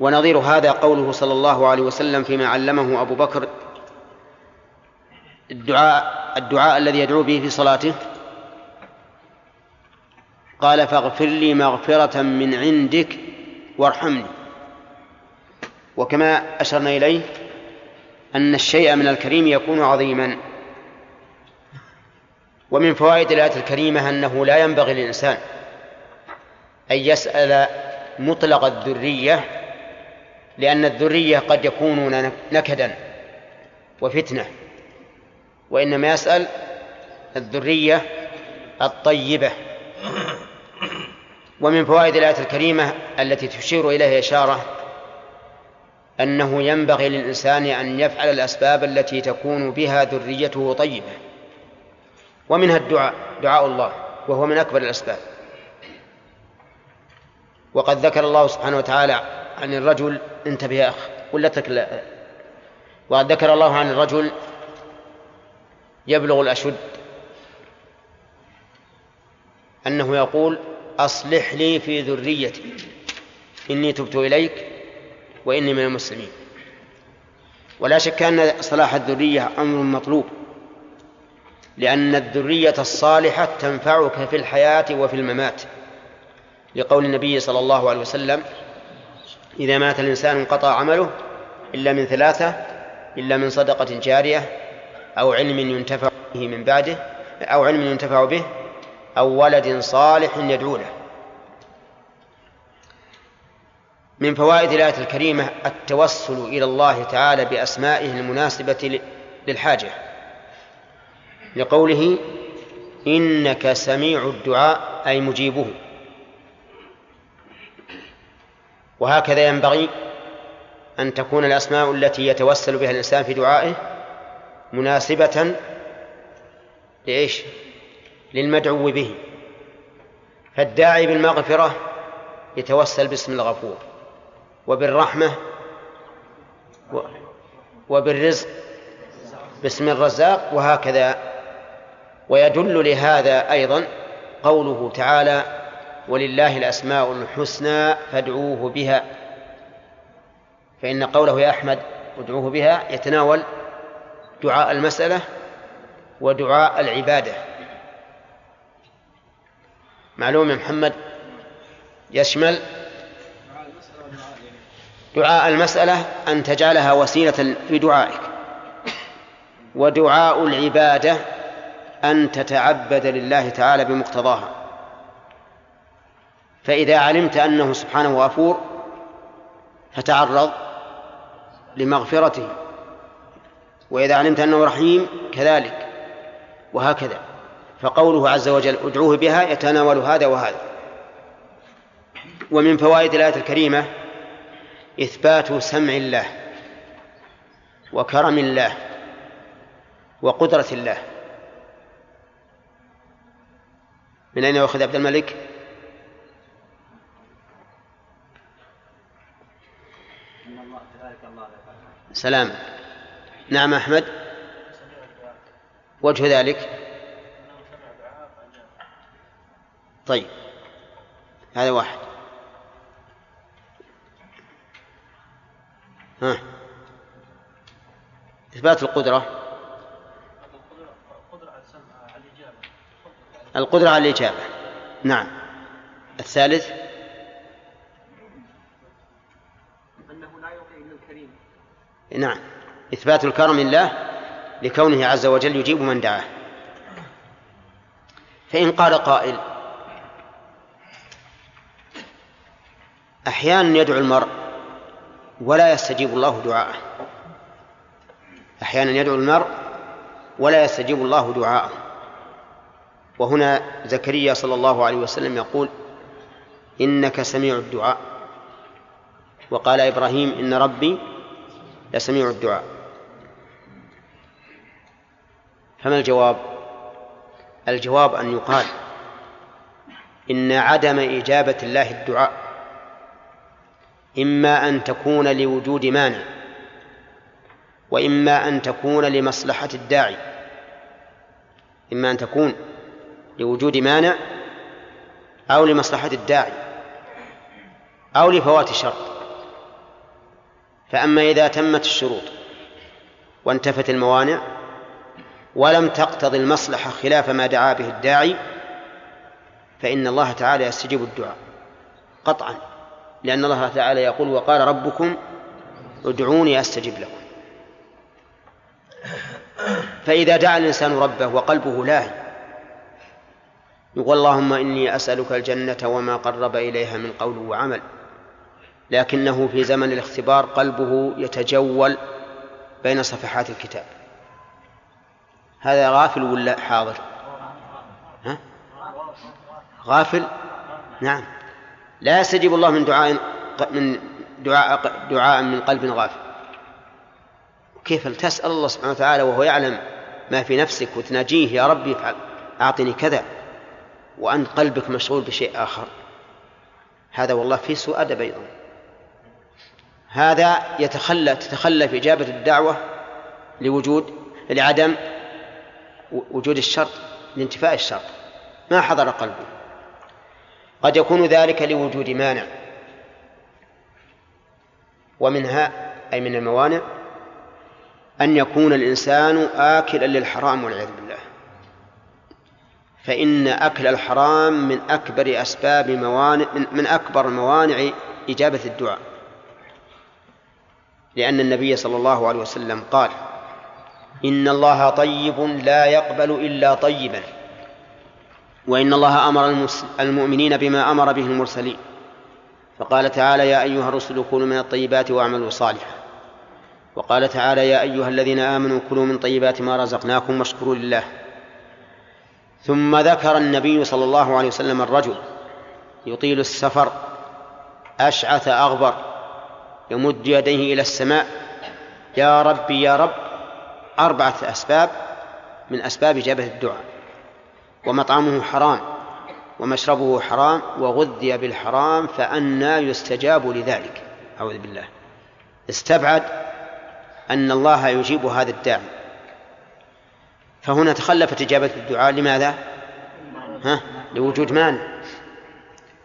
ونظير هذا قوله صلى الله عليه وسلم فيما علمه أبو بكر. الدعاء الدعاء الذي يدعو به في صلاته. قال فاغفر لي مغفرة من عندك وارحمني. وكما أشرنا إليه أن الشيء من الكريم يكون عظيما. ومن فوائد الآية الكريمة أنه لا ينبغي للإنسان أن يسأل مطلق الذرية لأن الذرية قد يكونون نكدا وفتنة. وإنما يسأل الذرية الطيبة. ومن فوائد الآية الكريمة التي تشير إليها إشارة أنه ينبغي للإنسان أن يفعل الأسباب التي تكون بها ذريته طيبة. ومنها الدعاء دعاء الله وهو من أكبر الأسباب. وقد ذكر الله سبحانه وتعالى عن الرجل انتبه يا أخ ولا تكل وقد ذكر الله عن الرجل يبلغ الأشد أنه يقول أصلح لي في ذريتي إني تبت إليك وإني من المسلمين. ولا شك أن صلاح الذرية أمر مطلوب لأن الذرية الصالحة تنفعك في الحياة وفي الممات لقول النبي صلى الله عليه وسلم إذا مات الإنسان انقطع عمله إلا من ثلاثة إلا من صدقة جارية أو علم ينتفع به من بعده أو علم ينتفع به أو ولد صالح يدعو له. من فوائد الآية الكريمة التوسل إلى الله تعالى بأسمائه المناسبة للحاجة لقوله إنك سميع الدعاء أي مجيبه. وهكذا ينبغي أن تكون الأسماء التي يتوسل بها الإنسان في دعائه مناسبة لإيش؟ للمدعو به فالداعي بالمغفرة يتوسل باسم الغفور وبالرحمة وبالرزق باسم الرزاق وهكذا ويدل لهذا أيضا قوله تعالى ولله الأسماء الحسنى فادعوه بها. فإن قوله يا أحمد ادعوه بها يتناول دعاء المسألة ودعاء العبادة. معلوم يا محمد؟ يشمل دعاء المسألة أن تجعلها وسيلة في دعائك ودعاء العبادة أن تتعبد لله تعالى بمقتضاها. فإذا علمت أنه سبحانه غفور فتعرض لمغفرته. وإذا علمت أنه رحيم كذلك وهكذا. فقوله عز وجل ادعوه بها يتناول هذا وهذا. ومن فوائد الآية الكريمة إثبات سمع الله وكرم الله وقدرة الله. من أين يأخذ عبد الملك؟ سلام. نعم أحمد. وجه ذلك. طيب. هذا واحد. ها. إثبات القدرة. القدرة على الإجابة. نعم. الثالث. نعم. إثبات الكرم لله لكونه عز وجل يجيب من دعاه. فإن قال قائل أحيانا يدعو المرء ولا يستجيب الله دعاءه. أحيانا يدعو المرء ولا يستجيب الله دعاءه. وهنا زكريا صلى الله عليه وسلم يقول إنك سميع الدعاء. وقال إبراهيم إن ربي لسميع الدعاء. فما الجواب؟ الجواب أن يقال إن عدم إجابة الله الدعاء إما أن تكون لوجود مانع وإما أن تكون لمصلحة الداعي إما أن تكون لوجود مانع أو لمصلحة الداعي أو لفوات شرط فأما إذا تمت الشروط وانتفت الموانع ولم تقتضي المصلحة خلاف ما دعا به الداعي فإن الله تعالى يستجيب الدعاء قطعا لأن الله تعالى يقول وقال ربكم ادعوني أستجب لكم. فإذا دعا الإنسان ربه وقلبه لاهي يقول اللهم إني أسألك الجنة وما قرب إليها من قول وعمل. لكنه في زمن الاختبار قلبه يتجول بين صفحات الكتاب. هذا غافل ولا حاضر؟ ها؟ غافل؟ نعم. لا يستجيب الله من دعاء من دعاء دعاء من قلب غافل. كيف تسأل الله سبحانه وتعالى وهو يعلم ما في نفسك وتناجيه؟ يا ربي افعل أعطني كذا وأنت قلبك مشغول بشيء آخر. هذا والله في سوء أدب أيضا. هذا يتخلى تتخلى في إجابة الدعوة لوجود لعدم وجود الشرط لانتفاء الشرط. ما حضر قلبه قد يكون ذلك لوجود مانع. ومنها أي من الموانع أن يكون الإنسان آكلا للحرام والعياذ بالله. فإن أكل الحرام من أكبر أسباب موانع من أكبر موانع إجابة الدعاء. لأن النبي صلى الله عليه وسلم قال إن الله طيب لا يقبل إلا طيبا وإن الله أمر المؤمنين بما أمر به المرسلين. فقال تعالى يا أيها الرسل كونوا من الطيبات واعملوا صالحا. وقال تعالى يا أيها الذين آمنوا كلوا من طيبات ما رزقناكم واشكروا لله. ثم ذكر النبي صلى الله عليه وسلم الرجل يطيل السفر أشعث أغبر. يمد يديه إلى السماء. يا ربي يا رب أربعة أسباب من أسباب إجابة الدعاء. ومطعمه حرام ومشربه حرام وغذي بالحرام فأنى يستجاب لذلك. أعوذ بالله. استبعد أن الله يجيب هذا الداعي. فهنا تخلفت إجابة الدعاء. لماذا؟ ها؟ لوجود مانع.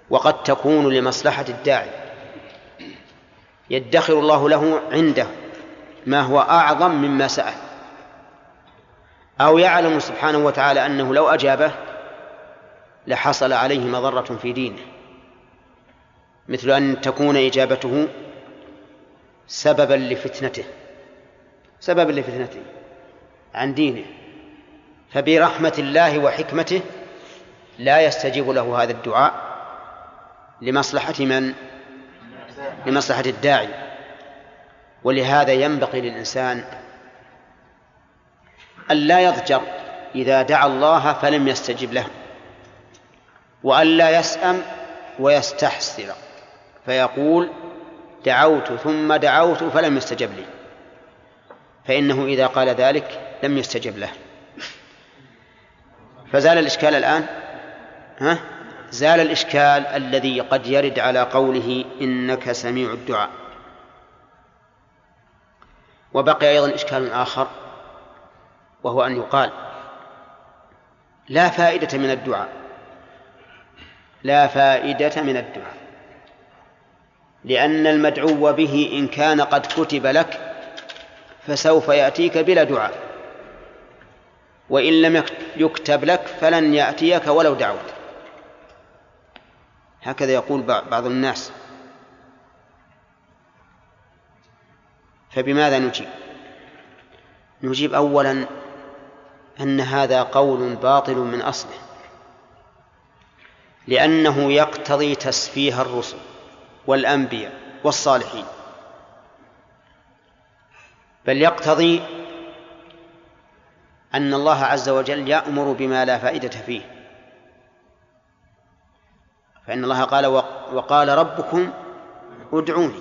وقد تكون لمصلحة الداعي. يدخر الله له عنده ما هو أعظم مما سأل. أو يعلم سبحانه وتعالى أنه لو أجابه لحصل عليه مضرة في دينه. مثل أن تكون إجابته سببا لفتنته. سببا لفتنته عن دينه. فبرحمة الله وحكمته لا يستجيب له هذا الدعاء لمصلحة من؟ لمصلحة الداعي. ولهذا ينبغي للإنسان أن لا يضجر إذا دعا الله فلم يستجب له وأن لا يسأم ويستحسر فيقول دعوت ثم دعوت فلم يستجب لي. فإنه إذا قال ذلك لم يستجب له. فزال الإشكال الآن؟ ها؟ زال الإشكال الذي قد يرد على قوله إنك سميع الدعاء. وبقي أيضا إشكال آخر وهو أن يقال لا فائدة من الدعاء. لا فائدة من الدعاء. لأن المدعو به إن كان قد كتب لك فسوف يأتيك بلا دعاء. وإن لم يكتب لك فلن يأتيك ولو دعوت. هكذا يقول بعض الناس. فبماذا نجيب؟ نجيب اولا أن هذا قول باطل من أصله. لأنه يقتضي تسفيه الرسل والأنبياء والصالحين. بل يقتضي أن الله عز وجل يأمر بما لا فائدة فيه. فإن الله قال وقال ربكم ادعوني.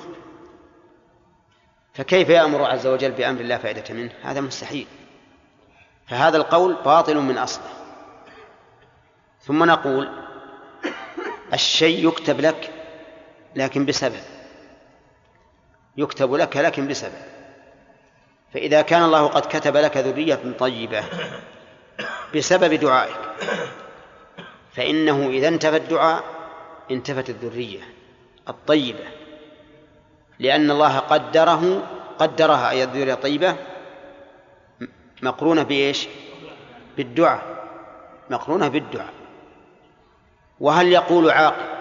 فكيف يأمر عز وجل بأمر لا فائدة منه؟ هذا مستحيل. فهذا القول باطل من أصله. ثم نقول الشيء يكتب لك لكن بسبب. يكتب لك لكن بسبب. فإذا كان الله قد كتب لك ذرية طيبة بسبب دعائك فإنه إذا انتفى الدعاء انتفت الذرية الطيبة لأن الله قدره قدرها أي الذرية طيبة مقرونة بإيش؟ بالدعاء مقرونة بالدعاء وهل يقول عاقل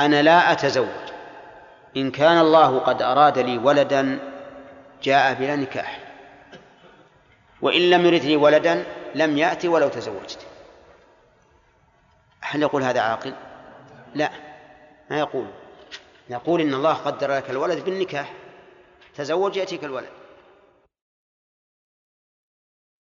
أنا لا أتزوج إن كان الله قد أراد لي ولدا جاء بلا نكاح وإن لم يرد لي ولدا لم يأتي ولو تزوجت هل يقول هذا عاقل؟ لا ما يقول نقول إن الله قدر لك الولد بالنكاح تزوج يأتيك الولد